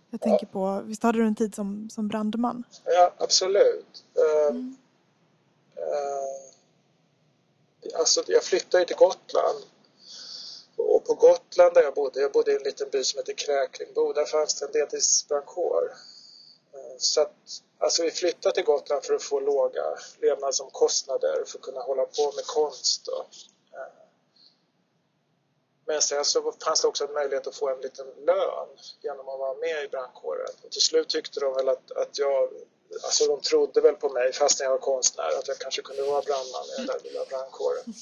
Jag tänker på, visst hade du en tid som, som brandman? Ja, absolut. Ehm, mm. Uh, alltså, jag flyttade till Gotland och på Gotland där jag bodde, jag bodde i en liten by som heter Kräklingbo, där fanns det en deltidsbrandkår. Eh, så att Alltså vi flyttade till Gotland för att få låga levnadsomkostnader för att kunna hålla på med konst. Då. Eh. Men sen så fanns det också en möjlighet att få en liten lön genom att vara med i brandkåren. Och till slut tyckte de väl att, att jag, alltså de trodde väl på mig fastän jag var konstnär att jag kanske kunde vara brandman i den där lilla brandkåren.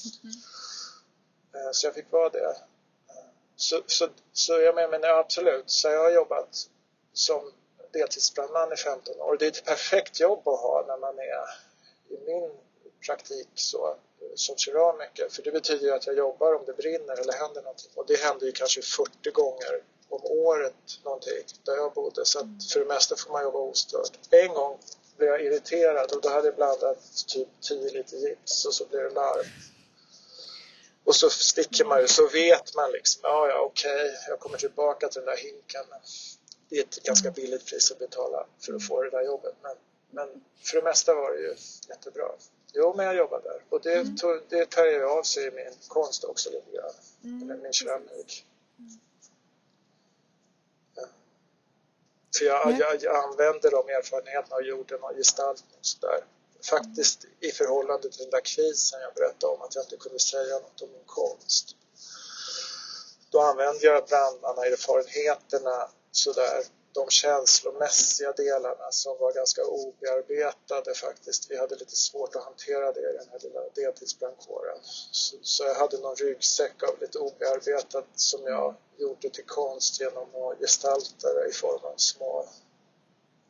Eh, så jag fick vara det. Så, så, så jag menar, men absolut, så jag har jobbat som deltidsbrandman i 15 år. Det är ett perfekt jobb att ha när man är i min praktik så, som keramiker. För det betyder ju att jag jobbar om det brinner eller händer någonting. Och det händer ju kanske 40 gånger om året någonting där jag bodde. Så att för det mesta får man jobba ostört. En gång blev jag irriterad och då hade jag blandat typ 10 liter gips och så blev det larm. Och så sticker man ju, så vet man liksom, ja ja okej, okay, jag kommer tillbaka till den där hinken. Det är ett ganska billigt pris att betala för att få det där jobbet. Men, men för det mesta var det ju jättebra. Jo, men jag jobbade där och det, mm. tog, det tar ju av sig i min konst också lite grann. Mm. Min keramik. För jag, jag, jag, använder de erfarenheterna av jorden och gestaltning sådär. Faktiskt i förhållande till den där krisen jag berättade om, att jag inte kunde säga något om min konst. Då använder jag brandmannaerfarenheterna sådär de känslomässiga delarna som var ganska obearbetade faktiskt. Vi hade lite svårt att hantera det i den här lilla deltidsbrandkåren. Så, så, jag hade någon ryggsäck av lite obearbetat som jag gjorde till konst genom att gestalta det i form av små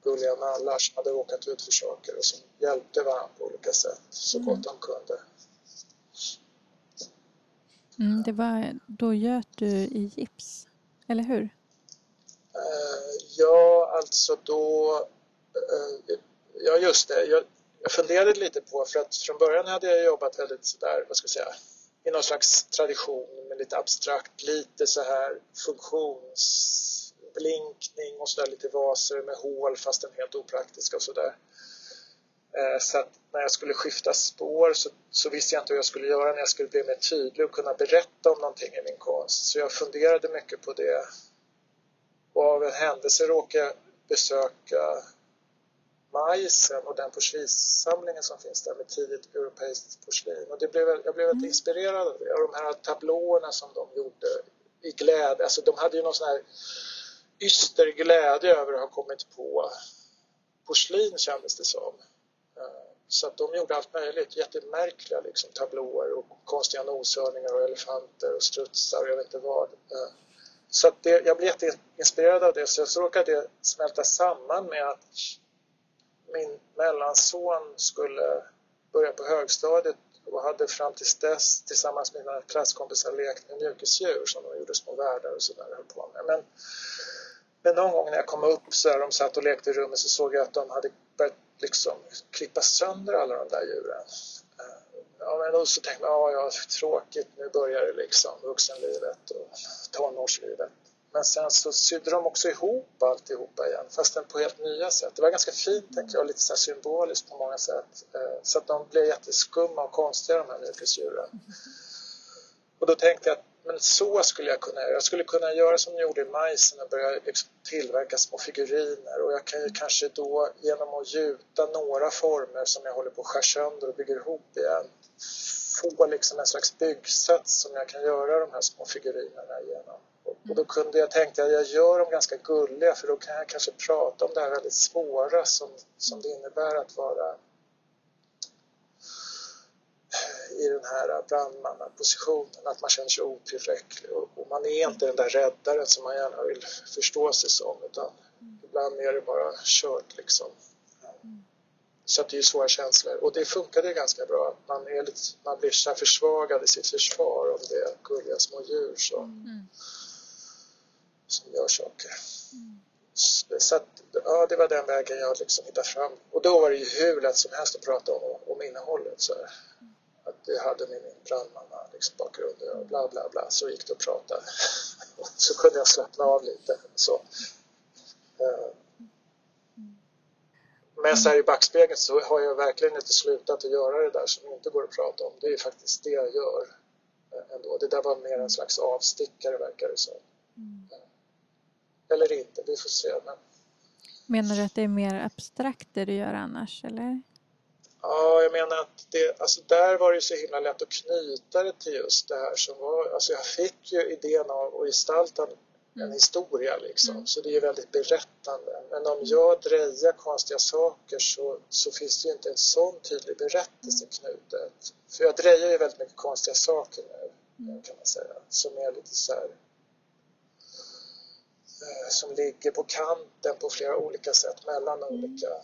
gulliga nallar som hade råkat ut för saker och som hjälpte varandra på olika sätt så mm. gott de kunde. Mm, det var, då göt du i gips, eller hur? Ja, alltså då... Eh, ja, just det. Jag, jag funderade lite på, för att från början hade jag jobbat väldigt sådär, vad ska jag säga, i någon slags tradition med lite abstrakt, lite så här funktionsblinkning och sådär lite vaser med hål fast den helt opraktiska och sådär. Eh, så att när jag skulle skifta spår så, så, visste jag inte hur jag skulle göra när jag skulle bli mer tydlig och kunna berätta om någonting i min konst. Så jag funderade mycket på det och av en händelse råkade jag besöka Majsen och den porslinssamlingen som finns där med tidigt europeiskt porslin. Och det blev, jag blev väldigt mm. inspirerad av det. Och de här tablåerna som de gjorde i glädje, alltså de hade ju någon sån här yster glädje över att ha kommit på porslin kändes det som. Eh, så att de gjorde allt möjligt, jättemärkliga liksom, tablåer och konstiga noshörningar och elefanter och strutsar och jag vet inte vad. Så att det, jag blev jätteinspirerad av det så, så råkade det smälta samman med att min mellanson skulle börja på högstadiet och hade fram tills dess tillsammans med mina klasskompisar lekt med mjukisdjur som de gjorde små världar och sådär höll på med. Men, men någon gång när jag kom upp så här, de satt och lekte i rummet så såg jag att de hade börjat liksom klippa sönder alla de där djuren. Ja, men då så tänkte jag, ja, ja, tråkigt, nu börjar det liksom, vuxenlivet och tonårslivet. Men sen så sydde de också ihop alltihopa igen, fastän på helt nya sätt. Det var ganska fint, tänker jag, lite så symboliskt på många sätt. Eh, så att de blev jätteskumma och konstiga, de här mjukisdjuren. Och då tänkte jag att men så skulle jag kunna göra. Jag skulle kunna göra som de gjorde i majsen och börja liksom tillverka små figuriner och jag kan ju kanske då genom att gjuta några former som jag håller på att skära sönder och bygger ihop igen få liksom en slags byggsats som jag kan göra de här små figurinerna genom. Och då kunde jag tänka att jag gör dem ganska gulliga för då kan jag kanske prata om det här väldigt svåra som, som det innebär att vara i den här brandmannapositionen, att man känner sig otillräcklig och, och man är inte den där räddaren som man gärna vill förstå sig som utan ibland är det bara kört liksom. Så att det är svåra känslor och det funkade ganska bra. Man, är lite, man blir så försvagad i sitt försvar om det är gulliga små djur som, mm. som gör saker. Mm. Så att, ja, det var den vägen jag liksom hittade fram. Och då var det ju hur lätt som helst att prata om, om innehållet. Så här. Att det hade min brandmanna liksom, bakgrund och bla bla bla. Så gick det att prata. så kunde jag slappna av lite. Så. Men så här i backspegeln så har jag verkligen inte slutat att göra det där som inte går att prata om. Det är faktiskt det jag gör eh, ändå. Det där var mer en slags avstickare verkar det som. Mm. Eller inte, vi får se. Men... Menar du att det är mer abstrakt det du gör annars, eller? Ja, jag menar att det, alltså där var det så himla lätt att knyta det till just det här som var, alltså jag fick ju idén av att gestalta en mm. historia liksom. Mm. Så det är väldigt berättande. Men om jag drejar konstiga saker så, så finns det ju inte en sån tydlig berättelse mm. knutet. För jag drejar ju väldigt mycket konstiga saker nu. mm. kan man säga, som är lite så här eh, som ligger på kanten på flera olika sätt mellan mm. olika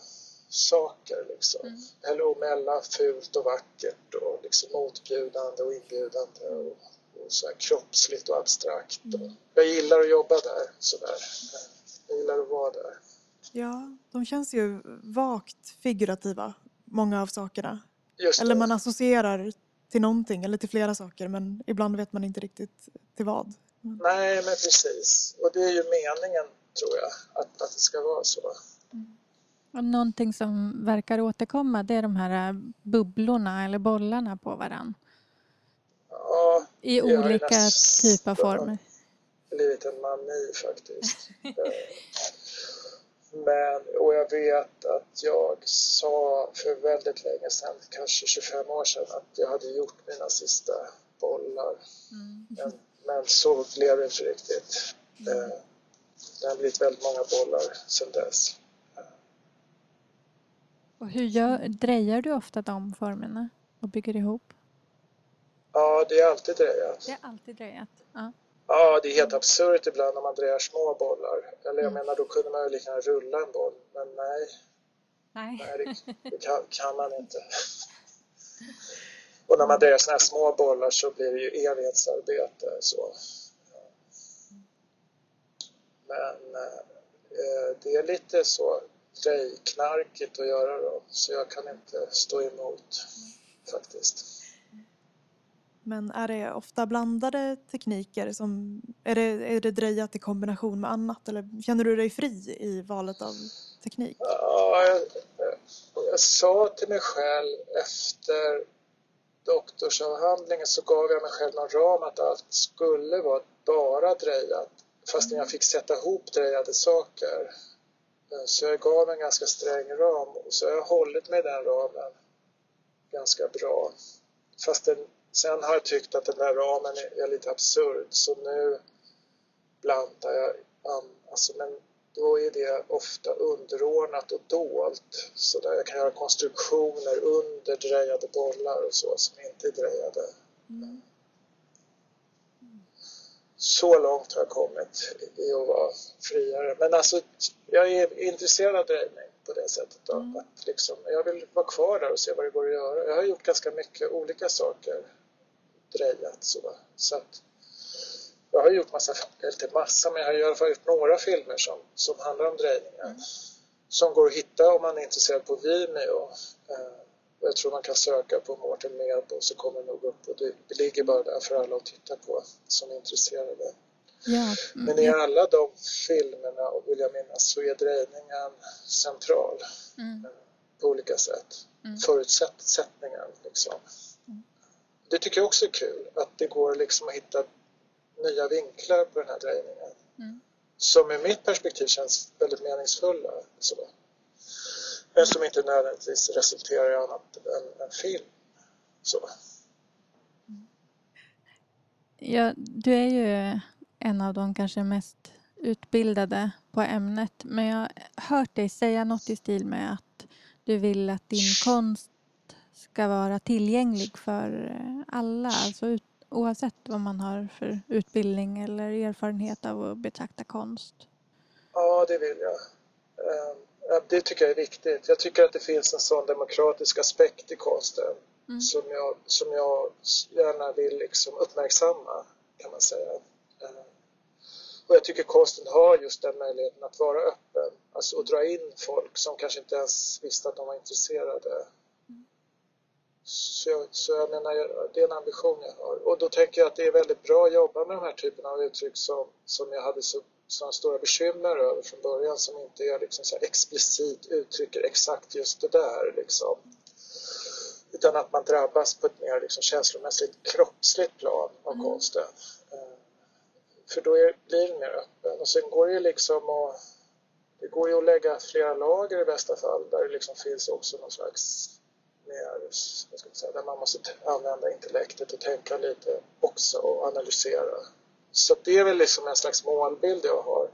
saker liksom. Mm. Eller mellan fult och vackert och liksom motbjudande och inbjudande och, och så här kroppsligt och abstrakt. Mm. Jag gillar att jobba där sådär. Jag gillar att vara där. Ja, de känns ju vagt figurativa, många av sakerna. Eller man associerar till någonting eller till flera saker men ibland vet man inte riktigt till vad. Nej, men precis. Och det är ju meningen, tror jag, att, att det ska vara så. Mm. Och någonting som verkar återkomma det är de här bubblorna eller bollarna på varann. I olika typer av former. blivit en mani faktiskt. Men, och jag vet att jag sa för väldigt länge sedan, kanske 25 år sedan, att jag hade gjort mina sista bollar. Mm. Men, men, så blev det inte riktigt. Mm. Eh, det har blivit väldigt många bollar sedan dess. Och hur gör, drejar du ofta de formerna och bygger ihop? Ja, det är alltid drejat. Det är alltid drejat? Ja. Ja, det är helt absurt ibland när man drejar små bollar. Eller jag mm. menar, då kunde man ju lika gärna rulla en boll. Men nej, nej. nej det, det kan, kan, man inte. Och när man drejar sådana här små bollar så blir det ju evighetsarbete. Så. Men eh, det är lite så drejknarkigt att göra då, så jag kan inte stå emot faktiskt. Men är det ofta blandade tekniker? Som, är, det, är det drejat i kombination med annat eller känner du dig fri i valet av teknik? Ja, jag, jag sa till mig själv efter doktorsavhandlingen så gav jag mig själv någon ram att allt skulle vara bara drejat fastän jag fick sätta ihop drejade saker. Så jag gav en ganska sträng ram och så har jag hållit mig den ramen ganska bra. Fast den Sen har jag tyckt att den där ramen är lite absurd så nu blandar jag an, alltså, men då är det ofta underordnat och dolt så där jag kan göra konstruktioner under drejade bollar och så som inte är drejade. Mm. Så långt har jag kommit i att vara friare. Men alltså, jag är intresserad av drejning på det sättet. Då. Mm. Att liksom, jag vill vara kvar där och se vad det går att göra. Jag har gjort ganska mycket olika saker drejat. Så, så att jag har gjort massa, inte massa, men jag har i alla fall gjort några filmer som, som handlar om drejningen. Mm. Som går att hitta om man är intresserad på Vimeo. Eh, jag tror man kan söka på Mårten Medbo så kommer det nog upp och det ligger bara där för alla att titta på som är intresserade. Ja. Mm. Men i alla de filmerna, vill jag minnas, så är drejningen central mm. Eh, på olika sätt. Mm. Förutsättningen liksom det tycker jag också är kul, att det går liksom att hitta nya vinklar på den här drejningen. Mm. Som i mitt perspektiv känns väldigt meningsfulla. Så. Men som inte nödvändigtvis resulterar i annat än en film. Så. Ja, du är ju en av de kanske mest utbildade på ämnet men jag har hört dig säga något i stil med att du vill att din konst ska vara tillgänglig för eh, alla, alltså ut, oavsett vad man har för utbildning eller erfarenhet av att betrakta konst? Ja, det vill jag. Ehm, det tycker jag är viktigt. Jag tycker att det finns en sån demokratisk aspekt i konsten mm. som, jag, som jag gärna vill liksom uppmärksamma, kan man säga. Ehm, och jag tycker konsten har just den möjligheten att vara öppen, alltså att dra in folk som kanske inte ens visste att de var intresserade så så jag menar, det är en ambition jag har. Och då tänker jag att det är väldigt bra att jobba med de här typerna av uttryck som, som jag hade så, så stora bekymmer över från början som inte är liksom så explicit uttrycker exakt just det där liksom. Utan att man drabbas på ett mer liksom känslomässigt kroppsligt plan av mm. konsten. Eh, för då är, blir den mer öppen. Och sen går det ju liksom att det går ju att lägga flera lager i bästa fall där det liksom finns också någon slags mer, vad ska man säga, där man måste använda intellektet och tänka lite också och analysera. Så det är väl liksom en slags målbild jag har.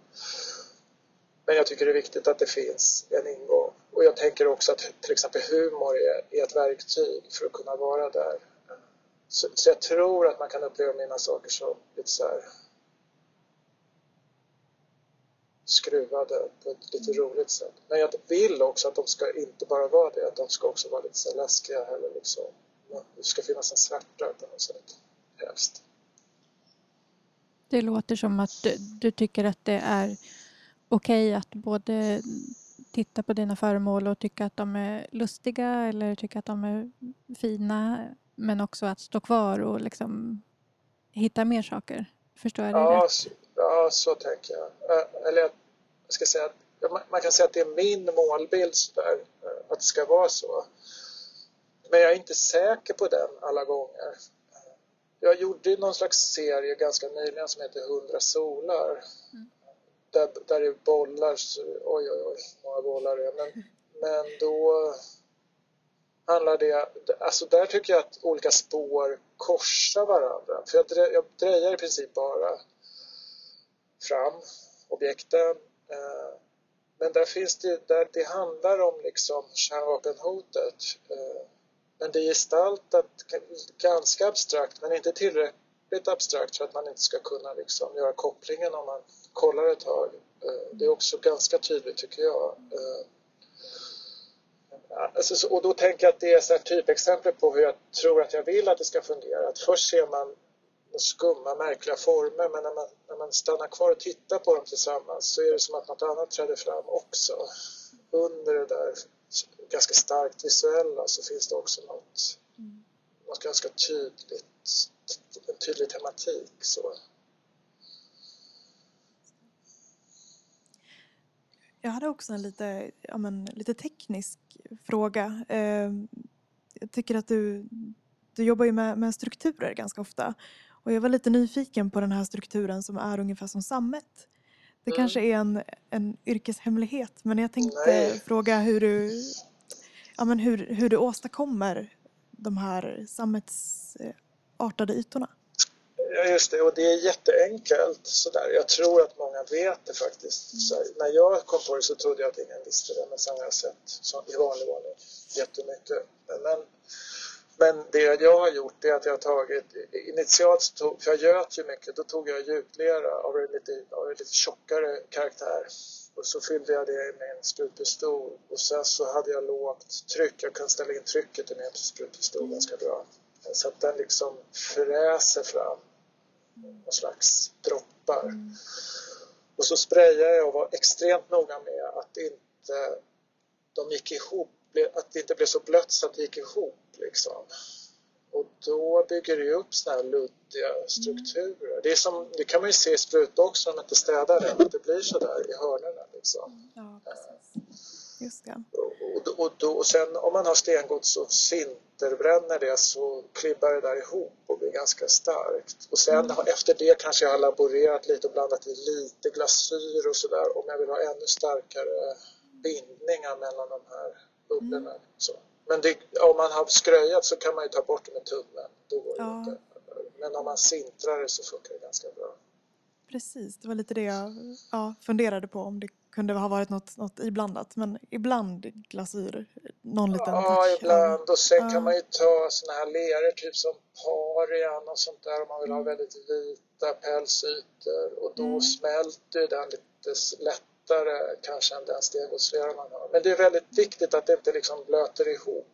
Men jag tycker det är viktigt att det finns en ingång. Och jag tänker också att till exempel humor är, är ett verktyg för att kunna vara där. så, så, jag tror att man kan uppleva mina saker som lite så här skruvade på ett lite roligt sätt. Men jag vill också att de ska inte bara vara det, att de ska också vara lite så läskiga eller liksom, det ska finnas en svärta på något sätt, helst. Det låter som att du, du tycker att det är okej okay att både titta på dina föremål och tycka att de är lustiga eller tycka att de är fina men också att stå kvar och liksom hitta mer saker. Förstår jag det ja, rätt? Så, ja, så tänker jag. Eller jag ska säga att man kan säga att det är min målbild sådär, att det ska vara så. Men jag är inte säker på den alla gånger. Jag gjorde någon slags serie ganska nyligen som heter 100 solar. Mm. Där, där det är bollar, så, oj oj oj, många bollar det är. Men, men då handlar det, alltså där tycker jag att olika spår korsar varandra. För jag, jag drejar i princip bara fram objekten. Eh, men där finns det, där det handlar om liksom kärnvapenhotet. Eh, men det är gestaltat ganska abstrakt men inte tillräckligt abstrakt för att man inte ska kunna liksom göra kopplingen om man kollar ett tag. Eh, det är också ganska tydligt tycker jag. Alltså, och då tänker jag att det är så typexempel på hur jag tror att jag vill att det ska fungera. Att först ser man skumma, märkliga former men när man, när man stannar kvar och tittar på dem tillsammans så är det som att något annat träder fram också. Under det där ganska starkt visuella så finns det också något, mm. något ganska tydligt, en tydlig tematik. Så. Jag hade också en lite, ja men, lite teknisk fråga. Ehm, jag tycker att du, du jobbar ju med, med strukturer ganska ofta. Och jag var lite nyfiken på den här strukturen som är ungefär som sammet. Det mm. kanske är en, en yrkeshemlighet men jag tänkte Nej. fråga hur du, ja, men hur, hur du åstadkommer de här sammetsartade ytorna. Ja, just det. Och det är jätteenkelt sådär. Jag tror att många vet det faktiskt. Så, när jag kom på det så trodde jag att ingen visste det, men sen har jag sett så, i vanlig ordning jättemycket. Men, men det jag har gjort är att jag har tagit, initialt, tog, för jag göt ju mycket, då tog jag gjutlera av en lite, av en lite tjockare karaktär och så fyllde jag det med en sprutpistol och sen så hade jag lågt tryck, jag kan ställa in trycket i min sprutpistol ganska bra. Så att den liksom fräser fram någon slags droppar. Mm. Och så sprayade jag och var extremt noga med att inte de gick ihop, att det inte blev så blött så att det gick ihop liksom. Och då bygger det upp sådana här luddiga strukturer. Mm. Det, är som, det kan man ju se i sprutboxen om man inte städar den, att det blir sådär i hörnorna liksom. Ja, precis. Just det. Och, och, och, och sen om man har stengods och sinterbränner det så klibbar det där ihop och blir ganska starkt. Och sen mm. efter det kanske jag har laborerat lite och blandat i lite glasyr och sådär om jag vill ha ännu starkare bindningar mellan de här bubblorna. Mm. Så. Men det, om man har skröjat så kan man ju ta bort det med tummen. Då går ja. inte. Men om man sintrar det så funkar det ganska bra. Precis, det var lite det jag ja, funderade på om det kunde ha varit något, något iblandat. Men ibland glasyr, någon liten Ja, touch. ibland. Och sen ja. kan man ju ta såna här leror, typ som parian och sånt där om man vill ha mm. väldigt vita pälsytor. Och då mm. smälter den lite lätt lättare kanske än den stengodslera man har. Men det är väldigt viktigt att det inte liksom blöter ihop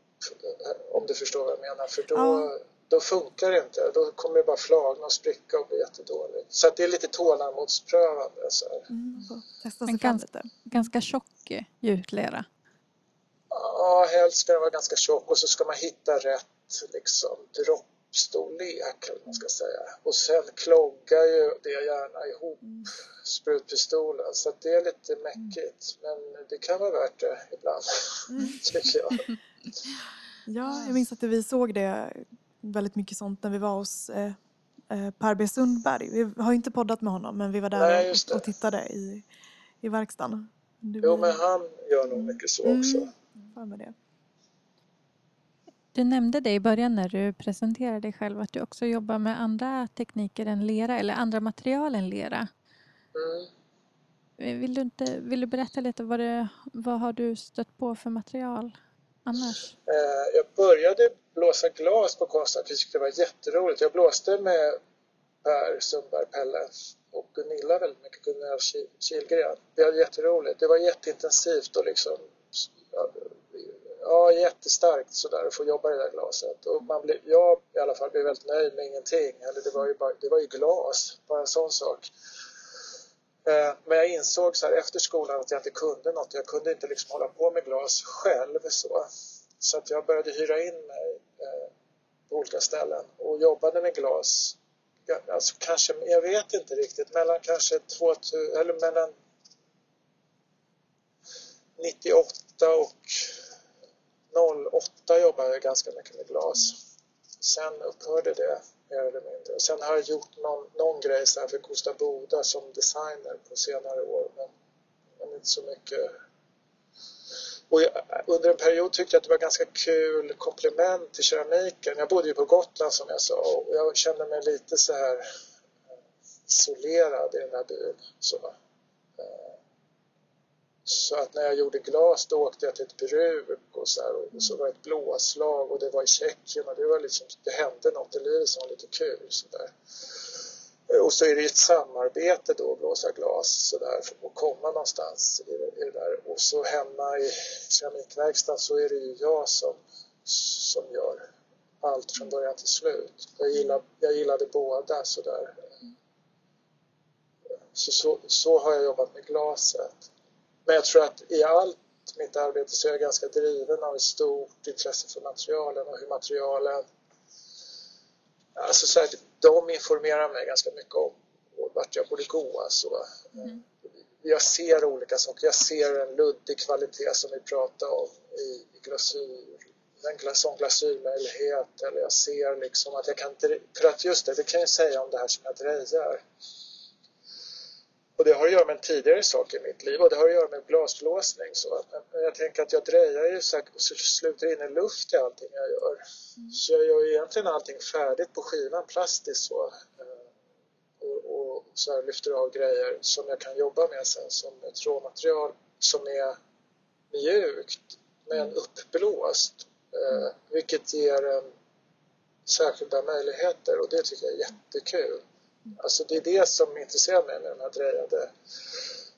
om du förstår vad jag menar för då, ja. då funkar det inte. Då kommer det bara flagna och spricka och bli jättedåligt. Så att det är lite tålamodsprövande. Så mm, testa Men ganska, ganska tjock gjutlera? Ja, helst ska den vara ganska tjock och så ska man hitta rätt liksom, dropp storlek, eller man ska säga. Och sen kloggar ju det gärna ihop mm. sprutpistolen så det är lite mäckigt. Men det kan vara värt det ibland, mm. tycker jag. Ja, jag minns att vi såg det väldigt mycket sånt när vi var hos eh, eh Per B Sundberg. Vi har ju inte poddat med honom men vi var där Nej, och, tittade i, i verkstaden. Det jo, men han gör nog mycket så också. Mm, med det. Du nämnde det i början när du presenterade dig själv att du också jobbar med andra tekniker än lera eller andra material än lera. Mm. Vill, du inte, vill du berätta lite vad, det, vad har du stött på för material annars? Eh, jag började blåsa glas på vi tyckte det var jätteroligt. Jag blåste med Per Sundberg, Pelle och Gunilla väldigt mycket, Gunilla Kilgren. Det var jätteroligt. Det var jätteintensivt och liksom ja, jättestarkt sådär att få jobba i det där glaset. Och man blev, jag i alla fall blev väldigt nöjd med ingenting. Eller det var ju, bara, det var ju glas, bara en sån sak. Eh, men jag insåg så här efter skolan att jag inte kunde något. Jag kunde inte liksom hålla på med glas själv. Så, så att jag började hyra in mig eh, på olika ställen och jobbade med glas. Alltså kanske, jag vet inte riktigt, mellan kanske 2000, eller mellan 98 och 08 jobbade jag ganska mycket med glas. Sen upphörde det mer eller mindre. Sen har jag gjort någon, någon grej så för Kosta Boda som designer på senare år men, men inte så mycket. Och jag, under en period tyckte jag att det var ganska kul komplement till keramiken. Jag bodde ju på Gotland som jag sa och jag kände mig lite så här eh, isolerad i den här byn. Så, eh, så att när jag gjorde glas då åkte jag till ett bruk och så, här, och så var det ett blåslag och det var i Tjeckien och det var liksom, det hände något i livet som var lite kul så där. Och så är det ett samarbete då, blåsa glas sådär och komma någonstans i i det där. Och så hemma i keramikverkstaden så är det ju jag som, som gör allt från början till slut. Jag, gillar, jag gillade båda sådär. Så, så, så har jag jobbat med glaset. Men jag tror att i allt mitt arbete så är jag ganska driven av ett stort intresse för materialen och hur materialen Alltså så här, de informerar mig ganska mycket om vart jag borde gå. Alltså. Mm. Jag ser olika saker. Jag ser en luddig kvalitet som vi pratade om i, glasyr. En sån glasyrmöjlighet eller jag ser liksom att jag kan... För att just det, det kan jag säga om det här som jag drejar. Och det har att göra med en tidigare sak i mitt liv och det har att göra med glasblåsning. Så men jag tänker att jag drejar ju så, så sluter in i luft i allting jag gör. Mm. Så jag gör ju egentligen allting färdigt på skivan plastiskt så. Eh, och, och så här lyfter av grejer som jag kan jobba med sen som ett råmaterial som är mjukt men mm. uppblåst. Eh, mm. Vilket ger en särskilda möjligheter och det tycker jag är jättekul. Alltså det är det som intresserar mig med de här drejade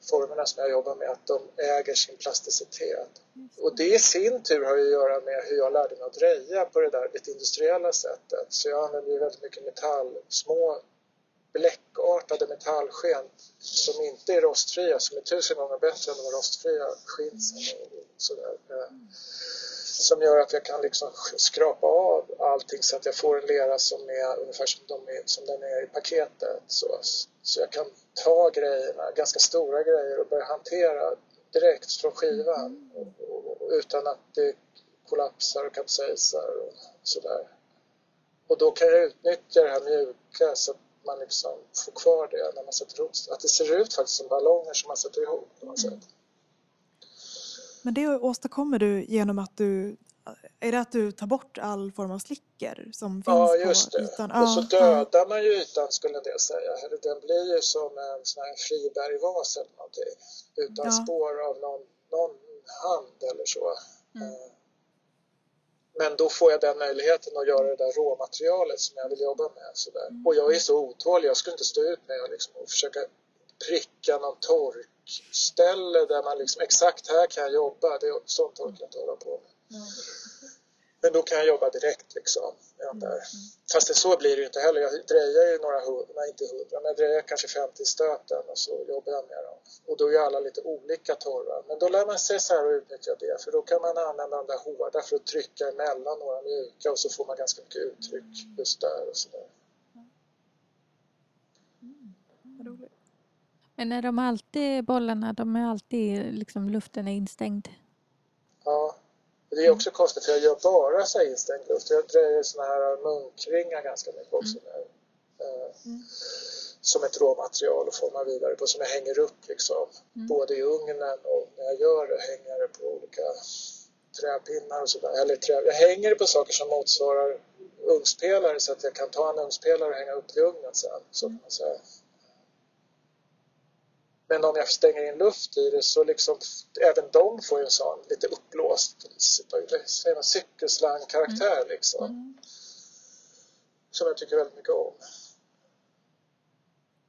formerna som jag jobbar med, att de äger sin plasticitet. Och det i sin tur har att göra med hur jag lärde mig att dreja på det där lite industriella sättet. Så jag använder ju väldigt mycket metall, små bläckartade metallsken som inte är rostfria, som är tusen gånger bättre än de rostfria skinsen och sådär som gör att jag kan liksom skrapa av allting så att jag får en lera som är ungefär som, de är, som den är i paketet. Så, så jag kan ta grejerna, ganska stora grejer och börja hantera direkt från skivan och, och, och, utan att det kollapsar och kapsejsar och sådär. Och då kan jag utnyttja det här mjuka så att man liksom får kvar det när man sätter ihop Att det ser ut faktiskt som ballonger som man sätter ihop på något sätt. Men det åstadkommer du genom att du är det att du tar bort all form av slicker som finns ja, just det. ytan? och så dödar man ju ytan skulle en del säga. Den blir ju som en sån här fribergvas eller någonting. Utan ja. spår av någon, någon hand eller så. Mm. Men då får jag den möjligheten att göra det där råmaterialet som jag vill jobba med. Sådär. Och jag är så otålig, jag skulle inte stå ut med att liksom, försöka pricka någon torkställe där man liksom exakt här kan jag jobba. Det är sånt orkar jag inte hålla på med. Mm. Men då kan jag jobba direkt liksom. Med där. Mm. Fast det så blir det ju inte heller. Jag drejar ju några hundra, nej inte hundra, men jag drejar kanske 50 stöten och så jobbar jag med dem. Och då är alla lite olika torrar. Men då lär man sig så här att utnyttja det för då kan man använda de där hårda för att trycka emellan några mjuka och så får man ganska mycket uttryck just där och sådär. Mm. Men är de alltid, bollarna, de är alltid, liksom luften är instängd? Ja, det är också konstigt för jag gör bara så instängd luft. Jag drejer såna här munkringar ganska mycket också mm. nu. Eh, mm. Som ett råmaterial och formar vidare på som jag hänger upp liksom. Mm. Både i ugnen och när jag gör det hänger det på olika träpinnar och sådär. Eller trä, jag hänger det på saker som motsvarar ugnspelare så att jag kan ta en ugnspelare och hänga upp i ugnen sen. Så kan man säga. Men om jag stänger in luft i det så liksom även de får ju en sån lite uppblåst cykelslang-karaktär mm. liksom. Mm. Som jag tycker väldigt mycket om.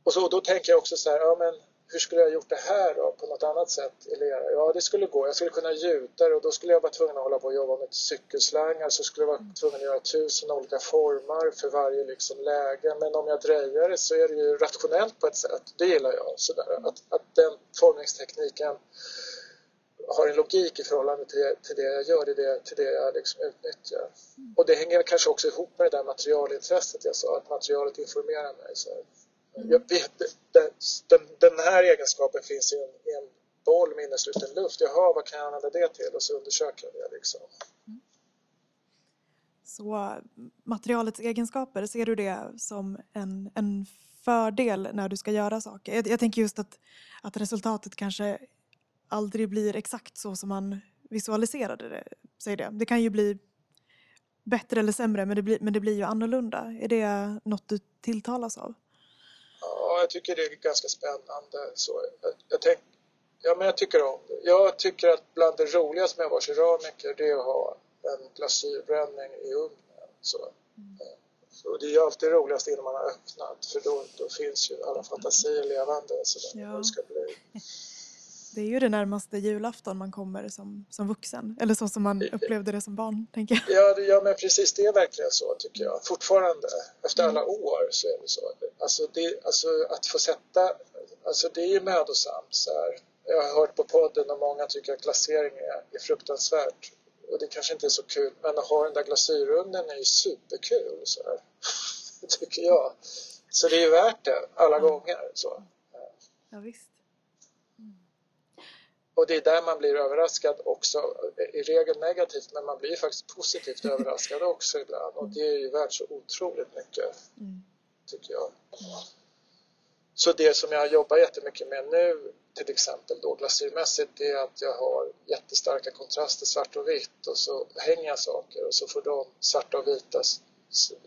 Och så, då tänker jag också så här, ja men hur skulle jag gjort det här då på något annat sätt i lera? Ja, det skulle gå. Jag skulle kunna gjuta det och då skulle jag vara tvungen att hålla på och jobba med cykelslangar så skulle jag vara tvungen att göra tusen olika formar för varje liksom läge. Men om jag drejar det så är det ju rationellt på ett sätt. Det gillar jag. Sådär. Att, att den formningstekniken har en logik i förhållande till, till det jag gör, till det, till det jag liksom utnyttjar. Och det hänger kanske också ihop med det där materialintresset jag sa, att materialet informerar mig. Så vet, den, den här egenskapen finns i en, i en boll med innesluten luft. Jaha, vad kan jag använda det till? Och så undersöker jag det. Liksom. Så materialets egenskaper, ser du det som en, en fördel när du ska göra saker? Jag, jag tänker just att, att resultatet kanske aldrig blir exakt så som man visualiserade det. Säger det. det kan ju bli bättre eller sämre men det, blir, men det blir ju annorlunda. Är det något du tilltalas av? Jag tycker det är ganska spännande. Så jag, jag, tänk, ja, men jag tycker om det. Jag tycker att bland det roligaste med att vara keramiker det är att ha en glasyrbränning i ugnen. Så. Mm. Så det är ju alltid roligast innan man har öppnat för då, då finns ju alla fantasier levande så ja. det ska bli. Det är ju det närmaste julafton man kommer som, som vuxen. Eller så som man upplevde det som barn, tänker jag. Ja, ja men precis. Det är verkligen så, tycker jag. Fortfarande, efter alla år, så är det så. Alltså, det, alltså att få sätta... Alltså det är ju mödosamt. Så här. Jag har hört på podden och många tycker att glasering är, är fruktansvärt. Och det kanske inte är så kul, men att ha den där glasyrugnen är ju superkul. Så här. tycker jag. Så det är ju värt det alla gånger. Så. Ja, visst. Och det är där man blir överraskad också, i regel negativt, men man blir faktiskt positivt överraskad också ibland och det är ju värt så otroligt mycket, mm. tycker jag. Så det som jag jobbar jättemycket med nu, till exempel då glasyrmässigt, det är att jag har jättestarka kontraster, svart och vitt och så hänger jag saker och så får de svarta och vita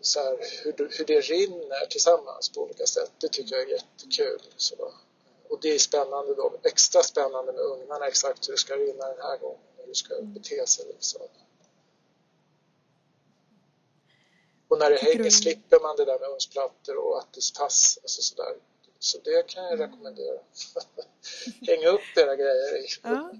så här, hur, hur det rinner tillsammans på olika sätt. Det tycker jag är jättekul. Så och det är spännande då, extra spännande med ugnarna exakt hur det ska rinna den här gången hur det ska bete sig liksom. Och när det hänger du... slipper man det där med ugnsplattor och att det pass, alltså sådär. Så det kan jag mm. rekommendera. Hänga upp era grejer i. Ja.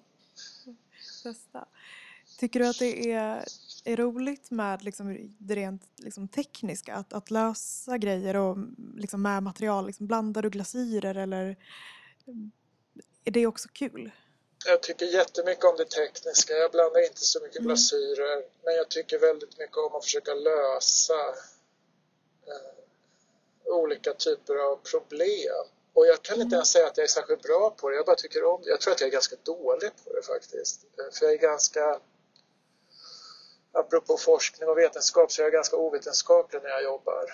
Tycker du att det är, är roligt med liksom det rent liksom tekniska, att, att lösa grejer och liksom med material? Liksom blandar du glasyrer eller är det också kul? Jag tycker jättemycket om det tekniska. Jag blandar inte så mycket mm. glasyrer. Men jag tycker väldigt mycket om att försöka lösa eh, olika typer av problem. Och jag kan inte mm. ens säga att jag är särskilt bra på det. Jag bara tycker om det. Jag tror att jag är ganska dålig på det faktiskt. Eh, för jag är ganska... Apropå forskning och vetenskap så är jag ganska ovetenskaplig när jag jobbar.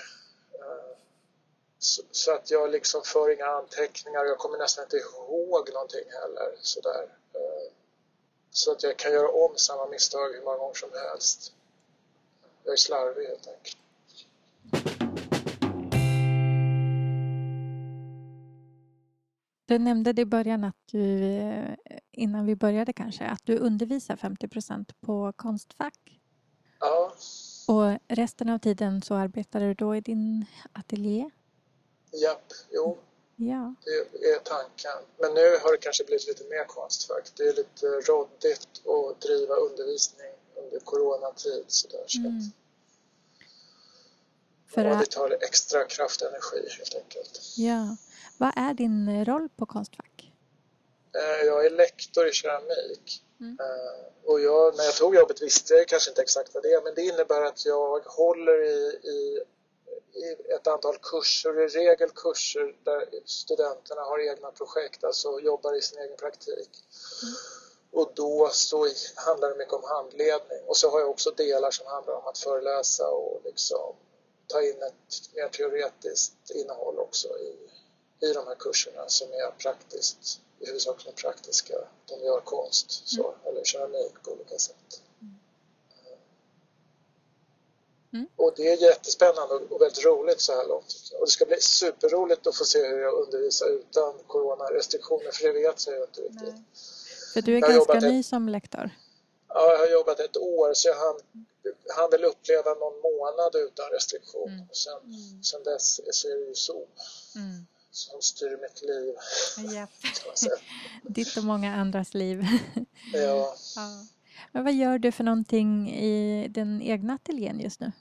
Så, så, att jag liksom för inga anteckningar. Jag kommer nästan inte ihåg någonting heller. Sådär. Eh, så att jag kan göra om samma misstag hur många gånger som helst. Jag är slarvig helt enkelt. Du nämnde i början att du, eh, innan vi började kanske, att du undervisar 50% på Konstfack. Ja. Och resten av tiden så arbetar du då i din ateljé? Japp, jo. Ja. Det är tanken. Men nu har det kanske blivit lite mer konstfack. Det är lite råddigt att driva undervisning under coronatid. Sådär, så mm. För att... det tar extra kraft och energi helt enkelt. Ja. Vad är din roll på Konstfack? Eh, jag är lektor i keramik. Mm. Eh, och jag, när jag tog jobbet visste jag kanske inte exakt vad det är men det innebär att jag håller i, i i ett antal kurser, i regel kurser där studenterna har egna projekt, alltså jobbar i sin egen praktik. Mm. Och då så handlar det mycket om handledning och så har jag också delar som handlar om att föreläsa och liksom ta in ett mer teoretiskt innehåll också i, i de här kurserna som är praktiskt, i huvudsak praktiska. De gör konst så, mm. eller keramik på olika sätt. Mm. Och det är jättespännande och väldigt roligt så här långt. Och det ska bli superroligt att få se hur jag undervisar utan coronarestriktioner, för det vet jag inte riktigt. Nej. För du är ganska ny ett, som lektor? Ja, jag har jobbat ett år så jag hann, hann väl uppleva någon månad utan restriktion. Mm. Sen, mm. sen dess så är det ju Zoom mm. som styr mitt liv. Yep. Ditt och många andras liv. ja. ja. Men vad gör du för någonting i den egna ateljén just nu?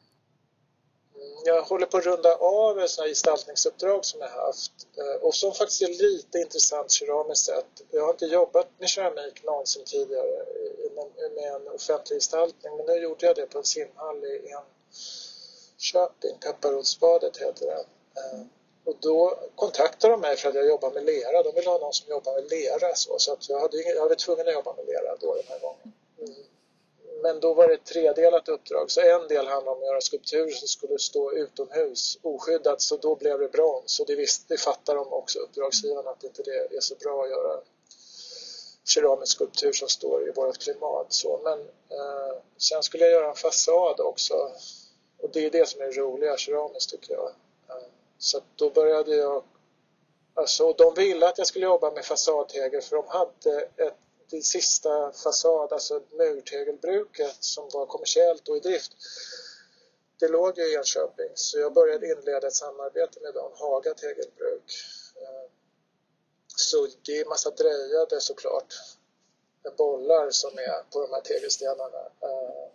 Jag håller på att runda av ett gestaltningsuppdrag som jag haft eh, och som faktiskt är lite intressant keramiskt sett. Jag har inte jobbat med keramik någonsin tidigare med en offentlig gestaltning men nu gjorde jag det på en simhall i Enköping, Pepparrotsbadet heter det. Eh, och då kontaktade de mig för att jag jobbar med lera. De ville ha någon som jobbar med lera så, så att jag, hade, jag var tvungen att jobba med lera då den här gången. Mm. Men då var det ett tredelat uppdrag. Så en del handlade om att göra skulpturer som skulle stå utomhus oskyddat så då blev det brons. Och det, visst, det fattar de också, uppdragsgivarna, att inte det är så bra att göra keramisk skulptur som står i vårt klimat. Så, men eh, sen skulle jag göra en fasad också. Och det är det som är det roliga keramiskt tycker jag. Eh, så då började jag Alltså, de ville att jag skulle jobba med fasadtegel för de hade ett det sista fasad, alltså murtegelbruket som var kommersiellt och i drift, det låg i Enköping så jag började inleda ett samarbete med dem, Haga tegelbruk. Eh, så det är massa drejade såklart bollar som är på de här tegelstenarna. Eh,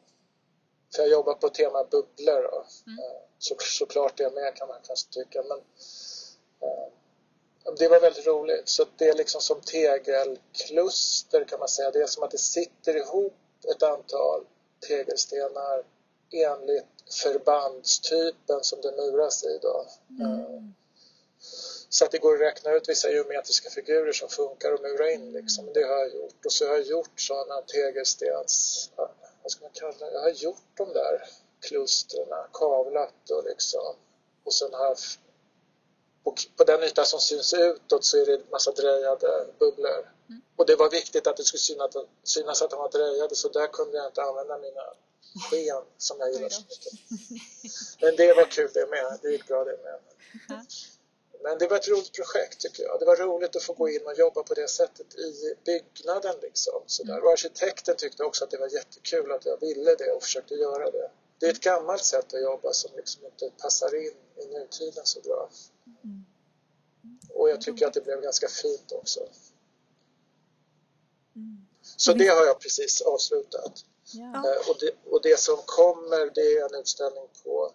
för jag jobbar på tema bubblor då. Mm. Eh, så, såklart det med kan man kanske tycka men det var väldigt roligt. Så det är liksom som tegelkluster kan man säga. Det är som att det sitter ihop ett antal tegelstenar enligt förbandstypen som det muras i. Då. Mm. Så att det går att räkna ut vissa geometriska figurer som funkar att mura in. Liksom. Det har jag gjort. Och så har jag gjort sådana tegelstens... Vad ska man kalla det? Jag har gjort de där klustren, kavlat och liksom. Och sen har jag och på den yta som syns utåt så är det massa drejade bubblor. Mm. Och det var viktigt att det skulle synas, synas att de var drejade så där kunde jag inte använda mina sken som jag gillar så mycket. Men det var kul det med, det gick bra det med. Men det var ett roligt projekt tycker jag. Det var roligt att få gå in och jobba på det sättet i byggnaden liksom. Sådär. Mm. Och arkitekten tyckte också att det var jättekul att jag ville det och försökte göra det. Det är ett gammalt sätt att jobba som liksom inte passar in i nutiden så bra. Mm. Och jag tycker att det blev ganska fint också. Mm. Så det har jag precis avslutat. Ja. Eh, och, det, och det som kommer det är en utställning på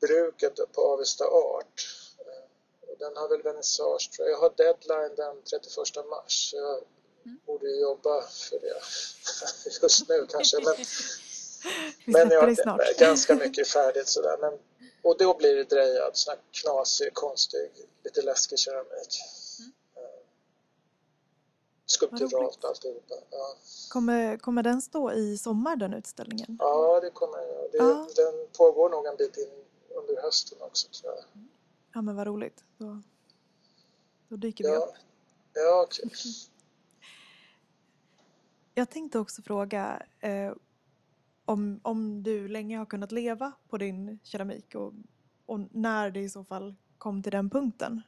bruket på Avesta Art. Eh, den har väl vernissage tror jag. Jag har deadline den 31 mars. Jag mm. borde jobba för det just nu kanske. Men, men jag, ganska mycket färdigt sådär. Men och då blir det drejad, sån här knasig, konstig, lite läskig keramik. Mm. Eh, skulpturalt alltihopa. Ja. Kommer, kommer den stå i sommar den utställningen? Ja, det kommer den. Ja. Den pågår nog en bit in under hösten också tror jag. Ja men vad roligt. Då, då dyker vi ja. upp. Ja, okej. Okay. Jag tänkte också fråga eh, om, om du länge har kunnat leva på din keramik och, och när det i så fall kom till den punkten?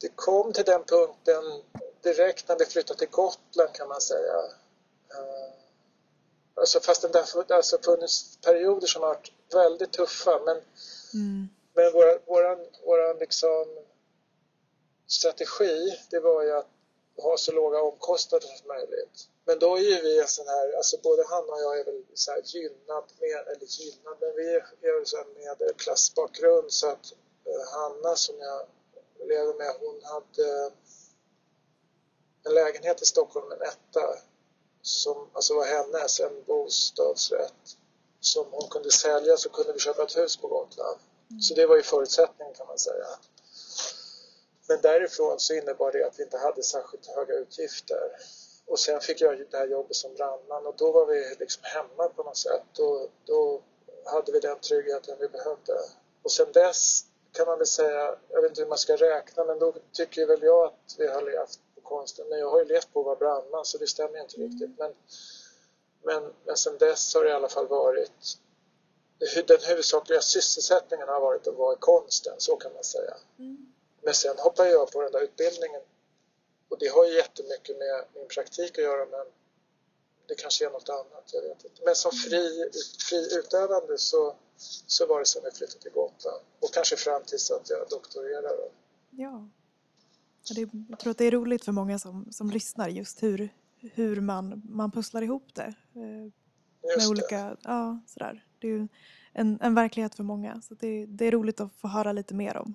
Det kom till den punkten direkt när vi flyttade till Gotland kan man säga. Eh, alltså fast det har alltså funnits perioder som har varit väldigt tuffa men, mm. men våran, våran, våran liksom strategi det var ju att ha så låga omkostnader som möjligt. Men då är ju vi en sån här, alltså både han och jag är väl så här gynnad, med, eller gynnad, men vi är så här medelklassbakgrund så att eh, Hanna som jag lever med, hon hade en lägenhet i Stockholm, en etta, som alltså var hennes, en bostadsrätt som hon kunde sälja så kunde vi köpa ett hus på Gotland. Mm. Så det var ju förutsättningen kan man säga. Men därifrån så innebar det att vi inte hade särskilt höga utgifter. Och sen fick jag det här jobbet som brandman och då var vi liksom hemma på något sätt. Då, då hade vi den tryggheten vi behövde. Och sen dess kan man väl säga, jag vet inte hur man ska räkna, men då tycker väl jag att vi har levt på konsten. Men jag har ju levt på att vara brandman så det stämmer inte mm. riktigt. Men, Men, men sen dess har det i alla fall varit den huvudsakliga sysselsättningen har varit att vara i konsten, så kan man säga. Mm. Men sen hoppade jag på den där utbildningen och det har ju jättemycket med min praktik att göra men det kanske är något annat, jag vet inte. Men som fri, fri utövande så, så var det sen jag flyttade till Gotland och kanske fram tills att jag doktorerade. Ja. Jag tror att det är roligt för många som, som lyssnar just hur, hur man, man pusslar ihop det. Eh, just med olika, det. ja sådär. Det är ju en, en verklighet för många så det, det är roligt att få höra lite mer om.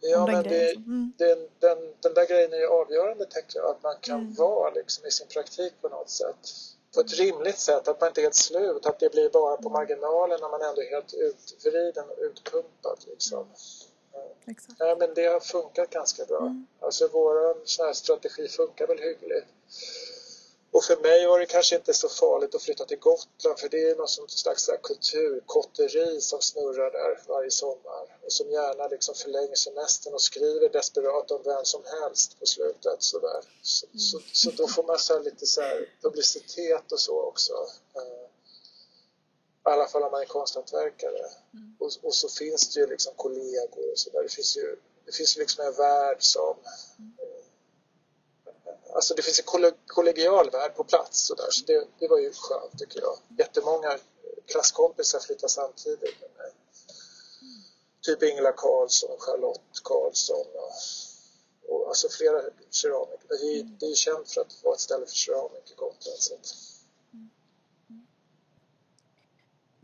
Ja, men det, mm. den, den, den där grejen är avgörande tänker jag, att man kan mm. vara liksom i sin praktik på något sätt. På ett rimligt sätt, att man inte är helt slut, att det blir bara på marginalen när man ändå är helt utvriden och utpumpad. Liksom. Exakt. Ja, men det har funkat ganska bra. Mm. Alltså vår strategi funkar väl hyggligt. Och för mig var det kanske inte så farligt att flytta till Gotland för det är något slags kulturkotteri som snurrar där varje sommar och som gärna liksom förlänger semestern och skriver desperat om vem som helst på slutet sådär. Så, mm. så, så, då får man så lite så publicitet och så också. Eh, I alla fall om man är konsthantverkare. Mm. Och, och, så finns det ju liksom kollegor och sådär. Det finns ju det finns liksom en värld som mm alltså det finns en kollegial värld på plats så, där, så det, det var ju skönt tycker jag. Jättemånga klasskompisar flyttade samtidigt med mig. Typ Ingela Karlsson, Charlotte Karlsson och, och alltså flera keramiker. Det är, det är känt för att vara ett ställe för keramiker, Gotland. Så att.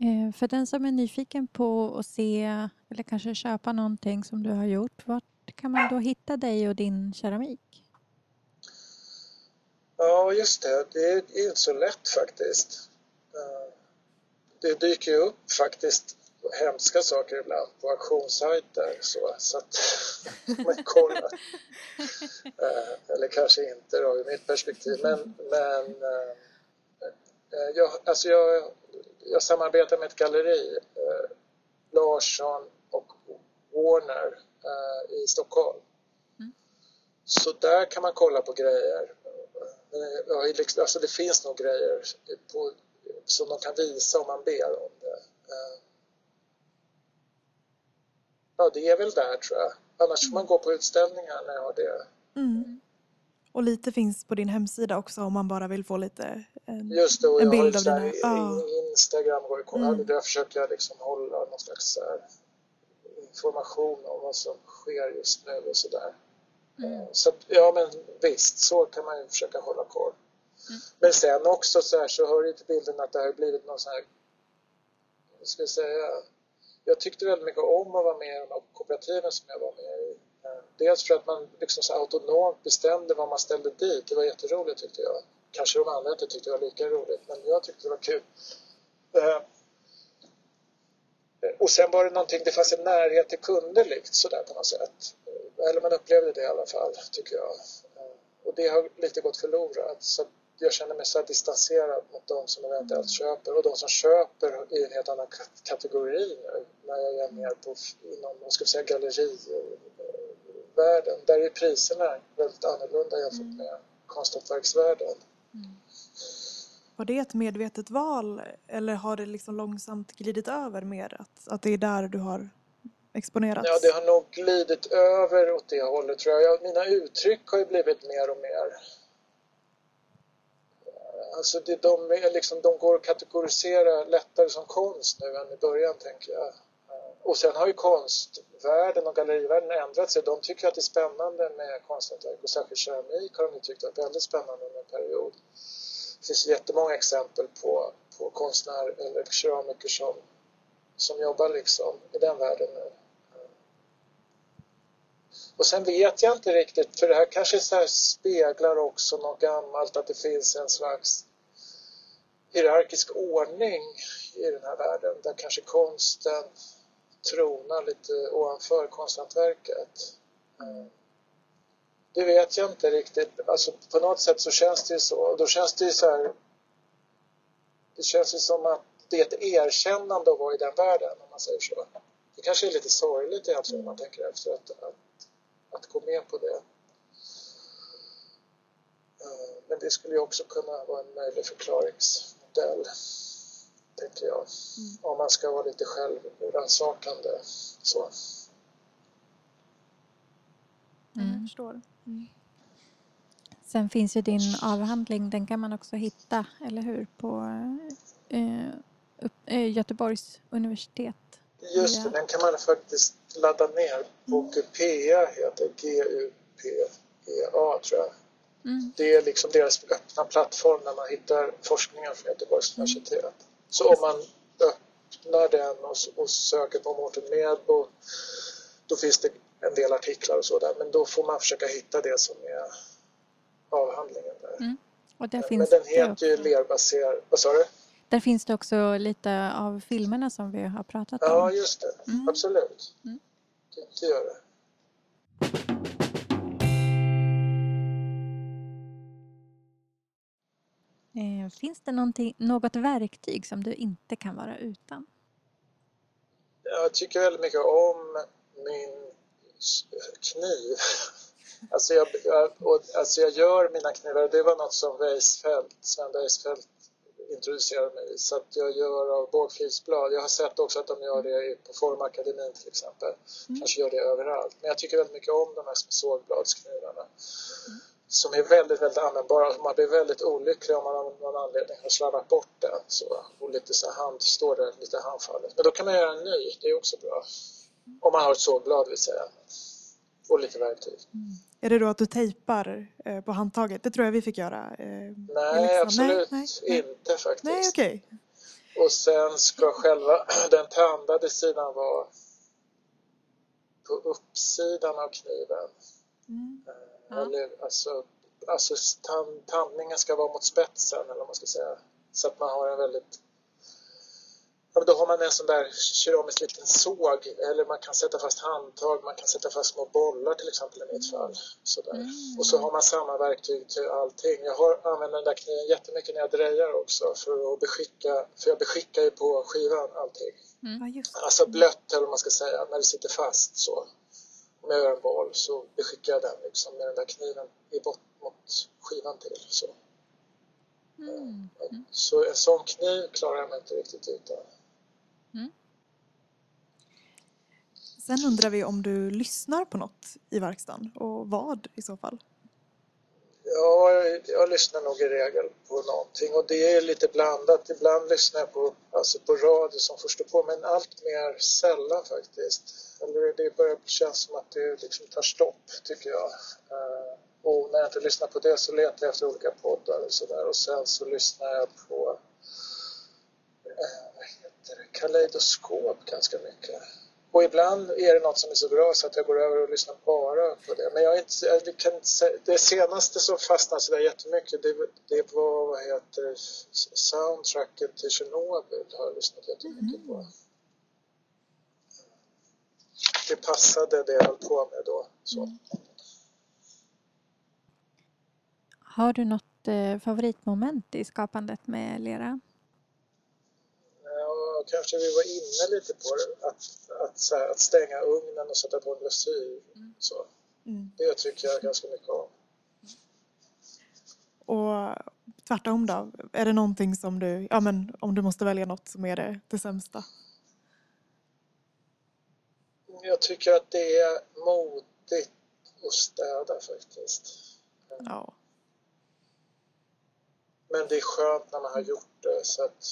Eh, för den som är nyfiken på att se eller kanske köpa någonting som du har gjort, vart kan man då hitta dig och din keramik? Ja, just det. Det är inte så lätt faktiskt. Eh, det dyker ju upp faktiskt hemska saker ibland på auktionssajter så, så att man kollar. Eh, eller kanske inte då ur mitt perspektiv. Men, men eh, jag, alltså jag, jag samarbetar med ett galleri, Larsson och Warner i Stockholm. Mm. Så där kan man kolla på grejer alltså det finns nog grejer på, som de kan visa om man ber om det. Eh, ja, det är väl där tror jag. Annars får man gå på utställningar när jag har det. Mm. Och lite finns på din hemsida också om man bara vill få lite en, Just det, och en bild av dina... Ja. Instagram och mm. där försöker jag liksom hålla någon slags information om vad som sker just nu och sådär. Mm. Så ja men visst, så kan man ju försöka hålla koll. Mm. Men sen också så här så hör det till bilden att det har blivit någon sån här, vad ska jag säga, jag tyckte väldigt mycket om att vara med i de här kooperativen som jag var med i. Eh, dels för att man liksom så autonomt bestämde vad man ställde dit, det var jätteroligt tyckte jag. Kanske de andra inte tyckte det var lika roligt, men jag tyckte det var kul. Eh, och sen var det någonting, det fanns en närhet till kunder likt sådär på något sätt. Eller man upplevde det i alla fall, tycker jag. Och det har lite gått förlorat. Så jag känner mig så distanserad mot de som eventuellt köper och de som köper i en helt annan kategori nu när jag är mer på inom, vad ska vi säga, gallerivärlden. Där är priserna väldigt annorlunda jämfört mm. med konsthantverksvärlden. Mm. Var det ett medvetet val eller har det liksom långsamt glidit över mer att, att det är där du har exponerats? Ja, det har nog glidit över åt det hållet tror jag. Mina uttryck har ju blivit mer och mer Alltså det, de, är liksom, de går att kategorisera lättare som konst nu än i början tänker jag. Och sen har ju konstvärlden och gallerivärlden ändrat sig. De tycker att det är spännande med konsthantverk och särskilt keramik har de tyckt att det är väldigt spännande under en period. Det finns jättemånga exempel på, på konstnärer eller keramiker som, som jobbar liksom i den världen nu. Och sen vet jag inte riktigt, för det här kanske så här speglar också något gammalt, att det finns en slags hierarkisk ordning i den här världen där kanske konsten tronar lite ovanför konsthantverket. Mm. Det vet jag inte riktigt. Alltså på något sätt så känns det ju så. Då känns det ju så här. Det känns ju som att det är ett erkännande att vara i den världen om man säger så. Det kanske är lite sorgligt egentligen om man tänker efter att, att, att gå med på det. Eh, men det skulle ju också kunna vara en möjlig förklaringsmodell, tänker jag. Mm. Om man ska vara lite självrannsakande. Så. Mm. Jag förstår. Mm. Sen finns ju din avhandling, den kan man också hitta, eller hur, på eh, eh, Göteborgs universitet. Just det, den kan man faktiskt ladda ner. GUPEA, heter G-U-P-E-A tror jag. Mm. Det är liksom deras öppna plattform där man hittar forskningen från Göteborgs mm. universitet. Så om man öppnar den och, och söker på Mårten Medbo då finns det en del artiklar och så där men då får man försöka hitta det som är avhandlingen där. Mm. Men den heter ju lerbaserad, vad sa du? Där finns det också lite av filmerna som vi har pratat om. Ja, just det. Mm. Absolut. Mm. Det, det gör det. Eh, finns det något verktyg som du inte kan vara utan? Jag tycker väldigt mycket om min kniv. Alltså jag, jag, och, alltså jag gör mina knivar, det var något som Weisfeld, Sven Weisfeld introducerade mig. Så att jag gör av bågfilsblad. Jag har sett också att de gör det på Formakademin till exempel. Mm. Kanske gör det överallt. Men jag tycker väldigt mycket om de här sågbladsknivarna. Mm. Som är väldigt, väldigt användbara. Man blir väldigt olycklig om man av någon anledning har slarvat bort den. Så, och lite så hand, står det lite handfallet. Men då kan man göra en ny, det är också bra. Om man har ett sågblad vill säga. Och lite verktyg. Mm. Är det då att du tejpar eh, på handtaget? Det tror jag vi fick göra. Eh, nej, absolut nej, nej, inte faktiskt. Nej. Okay. Och sen ska själva den tandade sidan vara på uppsidan av kniven. Mm. Eh, eller, alltså, alltså tand, tandningen ska vara mot spetsen eller vad man ska säga. Så att man har en väldigt Ja, då har man en sån där keramisk liten såg eller man kan sätta fast handtag, man kan sätta fast små bollar till exempel i mitt fall. Sådär. Mm. Och så har man samma verktyg till allting. Jag har, använder den där kniven jättemycket när jag drejar också för att beskicka, för jag beskickar ju på skivan allting. Mm. Alltså blött eller vad man ska säga, när det sitter fast så. Om jag gör en boll så beskickar jag den liksom med den där kniven i bort mot skivan till. Så. Mm. Så en sån kniv klarar jag mig inte riktigt utan. Sen undrar vi om du lyssnar på något i verkstaden och vad i så fall? Ja, jag lyssnar nog i regel på någonting och det är lite blandat. Ibland lyssnar jag på, alltså på radio som förstår på men allt mer sällan faktiskt. Eller det börjar kännas som att det liksom tar stopp tycker jag. Eh, och när jag inte lyssnar på det så letar jag efter olika poddar och sådär och sen så lyssnar jag på eh, Vad heter det? kaleidoskop ganska mycket. Och ibland är det något som är så bra så att jag går över och lyssnar bara på det. Men jag, inte, jag kan inte säga, det senaste som fastnade sådär jättemycket det, det var vad heter soundtracket till Tjernobyl har jag lyssnat jättemycket på. Det passade det jag höll på med då. Så. Mm. Har du något eh, favoritmoment i skapandet med lera? Kanske vi var inne lite på det, att, att, här, att stänga ugnen och sätta på en glasyr. Mm. Så. Mm. Det tycker jag ganska mycket om. Och tvärtom då? Är det någonting som du, ja men om du måste välja något som är det, det sämsta? Jag tycker att det är modigt att städa faktiskt. Ja. Men det är skönt när man har gjort det så att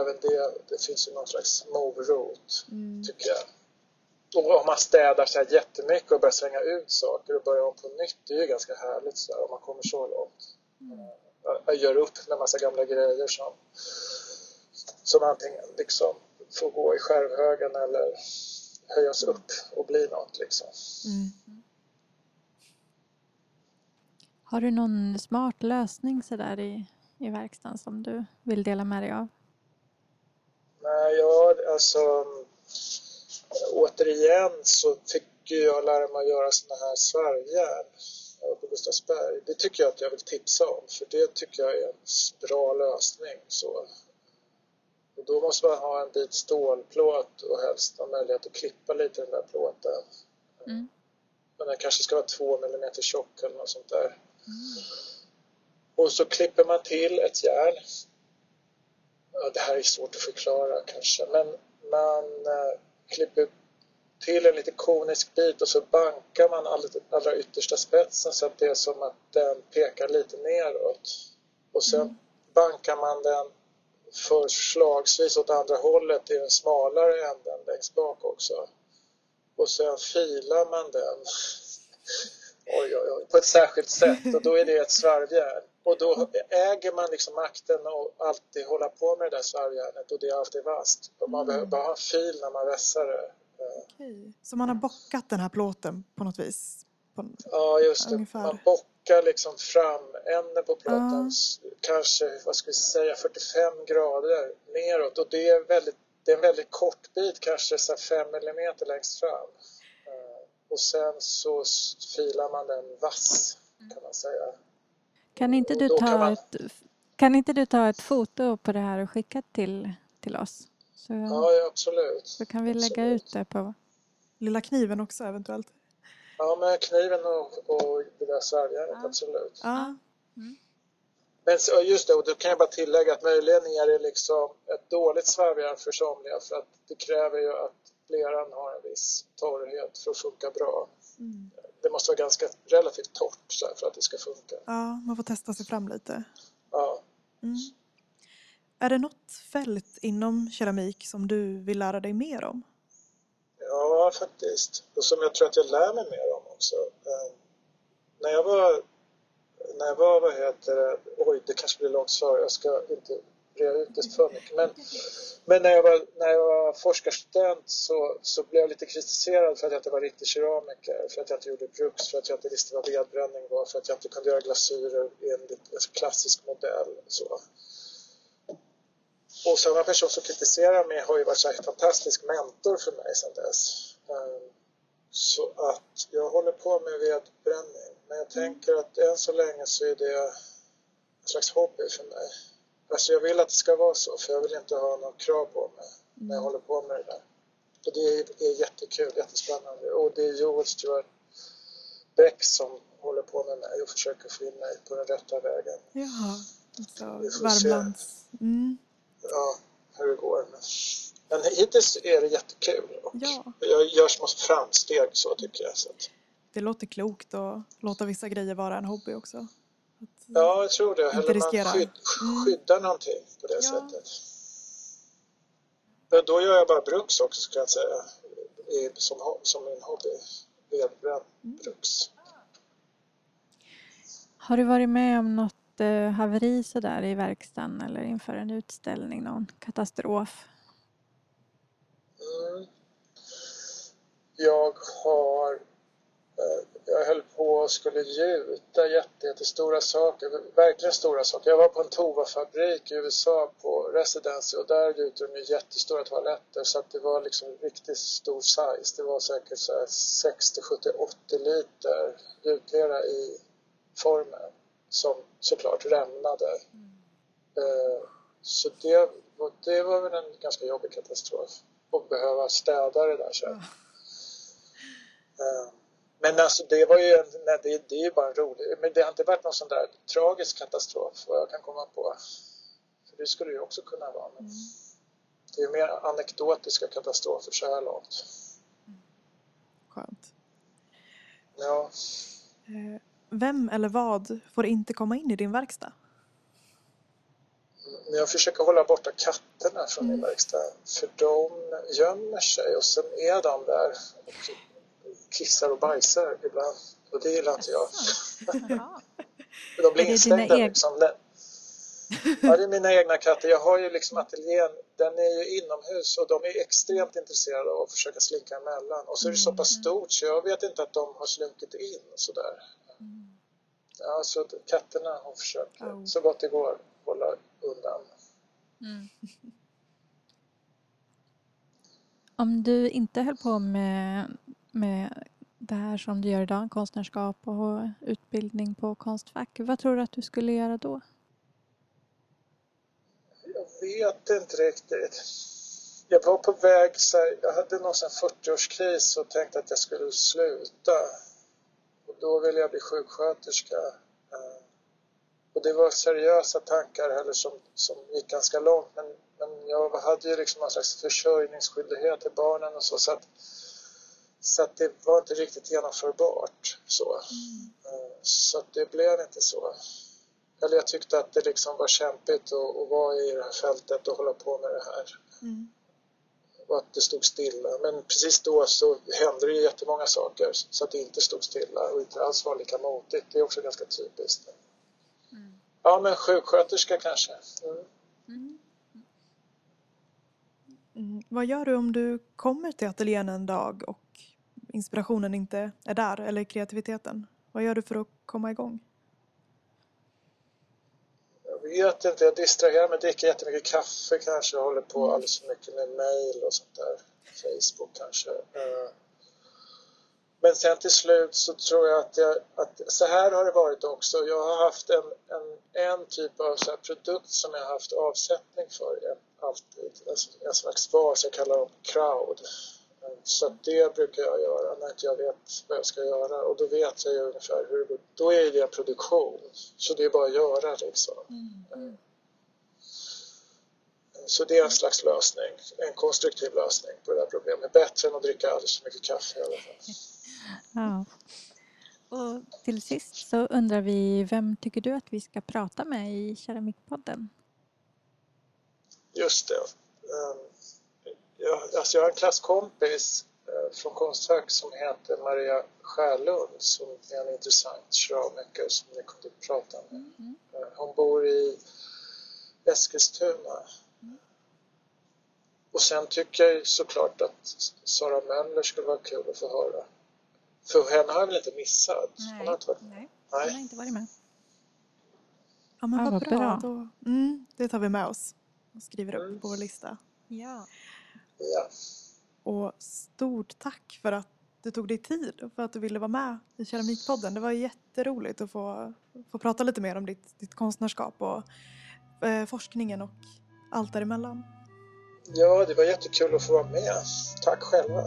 även det, det finns ju någon slags morot, mm. tycker jag. Och om man städar så här jättemycket och börjar slänga ut saker och börjar om på nytt, det är ju ganska härligt så här, om man kommer så långt. Mm. Jag gör upp med massa gamla grejer som, som antingen liksom får gå i skärvhögen eller höjas upp och bli något liksom. Mm. Har du någon smart lösning sådär i, i verkstaden som du vill dela med dig av? Nej, ja, alltså återigen så fick jag lära mig att göra såna här svarvjärn på Gustavsberg. Det tycker jag att jag vill tipsa om för det tycker jag är en bra lösning. Så. Och då måste man ha en bit stålplåt och helst ha möjlighet att klippa lite den där plåten. Mm. Men den kanske ska vara två millimeter tjock eller något sånt där. Mm. Och så klipper man till ett järn. Ja, det här är svårt att förklara kanske, men man eh, klipper till en lite konisk bit och så bankar man allra, allra yttersta spetsen så att det är som att den pekar lite neråt. Och sen mm. bankar man den förslagsvis åt andra hållet i den smalare änden längst bak också. Och sen filar man den oj, oj, oj, på ett särskilt sätt och då är det ett svarvjärn. Och då äger man liksom makten att alltid hålla på med det där svarvjärnet och det är alltid vasst. Och man mm. behöver bara ha en fil när man vässar det. Okej. Så man har bockat den här plåten på något vis? På, ja, just det. Ungefär. Man bockar liksom fram änden på plåten, uh. kanske, vad ska vi säga, 45 grader neråt och det är, väldigt, det är en väldigt kort bit, kanske 5 millimeter längst fram. Uh, och sen så filar man den vass, kan man säga. Kan inte du ta, man... ett, kan inte du ta ett foto på det här och skicka till, till oss? Så, ja, absolut. Så kan vi lägga ut det på... Lilla kniven också eventuellt? Ja, med kniven och, och det där svärjärnet, ja. absolut. Ja. Mm. Men just det, och då kan jag bara tillägga att möjligen är det liksom ett dåligt svärjärn för somliga för att det kräver ju att leran har en viss torrhet för att funka bra. Mm. Det måste vara ganska relativt torrt för att det ska funka. Ja, man får testa sig fram lite. Ja. Mm. Är det något fält inom keramik som du vill lära dig mer om? Ja, faktiskt. Och som jag tror att jag lär mig mer om också. Eh, när jag var, när jag var, vad heter det, oj det kanske blir långt svar, jag ska inte reda ut det för mycket. Men, men när, jag var, när jag var forskarstudent så, så blev jag lite kritiserad för att jag inte var riktig keramiker, för att jag inte gjorde bruks, för att jag inte visste vad vedbränning var, för att jag inte kunde göra glasyrer enligt en klassisk modell. Så. Och samma person som kritiserar mig har ju varit en fantastisk mentor för mig sedan dess. Ehm, så att jag håller på med vedbränning. Men jag tänker att än så länge så är det en slags hobby för mig. Alltså jag vill att det ska vara så för jag vill inte ha några krav på mig när jag mm. håller på med det där. Och det är, är jättekul, jättespännande. Och det är Joel Stuart Beck som håller på med mig och försöker få in mig på den rätta vägen. Jaha, alltså Värmlands... Mm ja, hur det går. Men, men hittills är det jättekul och ja. jag gör små framsteg så tycker jag. Så att... Det låter klokt att låta vissa grejer vara en hobby också. Att ja, jag tror det. Eller man skydd, mm. skyddar mm. någonting på det ja. sättet. Men då gör jag bara bruks också, ska jag säga, som, som min hobby. Vedbränd mm. bruks. Har du varit med om något eh, haveri sådär i verkstaden eller inför en utställning, någon katastrof? Mm. Jag har eh, jag höll på och skulle gjuta jättestora saker, verkligen stora saker. Jag var på en Tova-fabrik i USA på Residency och där gjuter de jättestora toaletter så att det var liksom riktigt stor size. Det var säkert så 60, 70, 80 liter gjutlera i formen som såklart rämnade. Mm. Eh, så det, det var väl en ganska jobbig katastrof att behöva städa det där sen. Mm. Men alltså det var ju en, nej, det, det är ju bara en rolig, men det har inte varit någon sån där tragisk katastrof vad jag kan komma på. För det skulle ju också kunna vara. Men mm. Det är mer anekdotiska katastrofer så här långt. Skönt. Ja. Eh, vem eller vad får inte komma in i din verkstad? Jag försöker hålla borta katterna från mm. min verkstad för de gömmer sig och sen är de där och kissar och bajsar ibland och det gillar inte jag. de blir instängda liksom. Ja, det är mina egna katter. Jag har ju liksom ateljén, den är ju inomhus och de är extremt intresserade av att försöka slinka emellan. Och så är det så pass mm. stort så jag vet inte att de har slunkit in sådär. Ja, så katterna har försökt oh. så gott det går hålla undan. Mm. Om du inte höll på med, med det här som du gör idag, konstnärskap och utbildning på Konstfack, vad tror du att du skulle göra då? Jag vet inte riktigt. Jag var på väg, så här, jag hade någon 40-årskris och tänkte att jag skulle sluta. Och då ville jag bli sjuksköterska. Eh, och det var seriösa tankar heller som, som gick ganska långt men, men jag hade ju liksom någon slags försörjningsskyldighet till barnen och så så att, så att det var inte riktigt genomförbart så. Mm. Så att det blev inte så. Eller jag tyckte att det liksom var kämpigt att, att vara i det här fältet och hålla på med det här. Mm. Och att det stod stilla. Men precis då så hände det ju jättemånga saker så att det inte stod stilla och inte alls var lika motigt. Det är också ganska typiskt. Mm. Ja, men sjuksköterska kanske. Mm. Mm. mm. Vad gör du om du kommer till ateljén en dag och inspirationen inte är där, eller kreativiteten? Vad gör du för att komma igång? Jag vet inte, jag distraherar mig, dricker jättemycket kaffe kanske, håller på alldeles för mycket med mail och sånt där. Facebook kanske. Eh, men sen till slut så tror jag att, jag, att så här har det varit också. Jag har haft en, en, en typ av så produkt som jag har haft avsättning för alltid. En slags vas, jag kallar dem crowd. Så det brukar jag göra när inte jag vet vad jag ska göra och då vet jag ju ungefär hur det går. Då är det produktion, så det är bara att göra liksom. Mm. Så det är en slags lösning, en konstruktiv lösning på det här problemet. Bättre än att dricka alldeles för mycket kaffe i alla fall. Ja. Och till sist så undrar vi, vem tycker du att vi ska prata med i Keramikpodden? Just det. Jag, alltså jag har en klasskompis eh, från Konstfack som heter Maria Skärlund som är en intressant keramiker som ni kunde prata med. Mm. Eh, hon bor i Eskilstuna. Mm. Och sen tycker jag såklart att Sara Möller skulle vara kul att få höra. För henne har jag väl inte missat? Nej, hon har inte varit med. Nej, Nej. hon har inte varit med. Ja men ja, vad bra. bra. Då, mm, det tar vi med oss och skriver upp mm. på vår lista. Ja. Ja. Och stort tack för att du tog dig tid och för att du ville vara med i Keramikpodden. Det var jätteroligt att få, få prata lite mer om ditt, ditt konstnärskap och eh, forskningen och allt däremellan. Ja, det var jättekul att få vara med. Tack själva.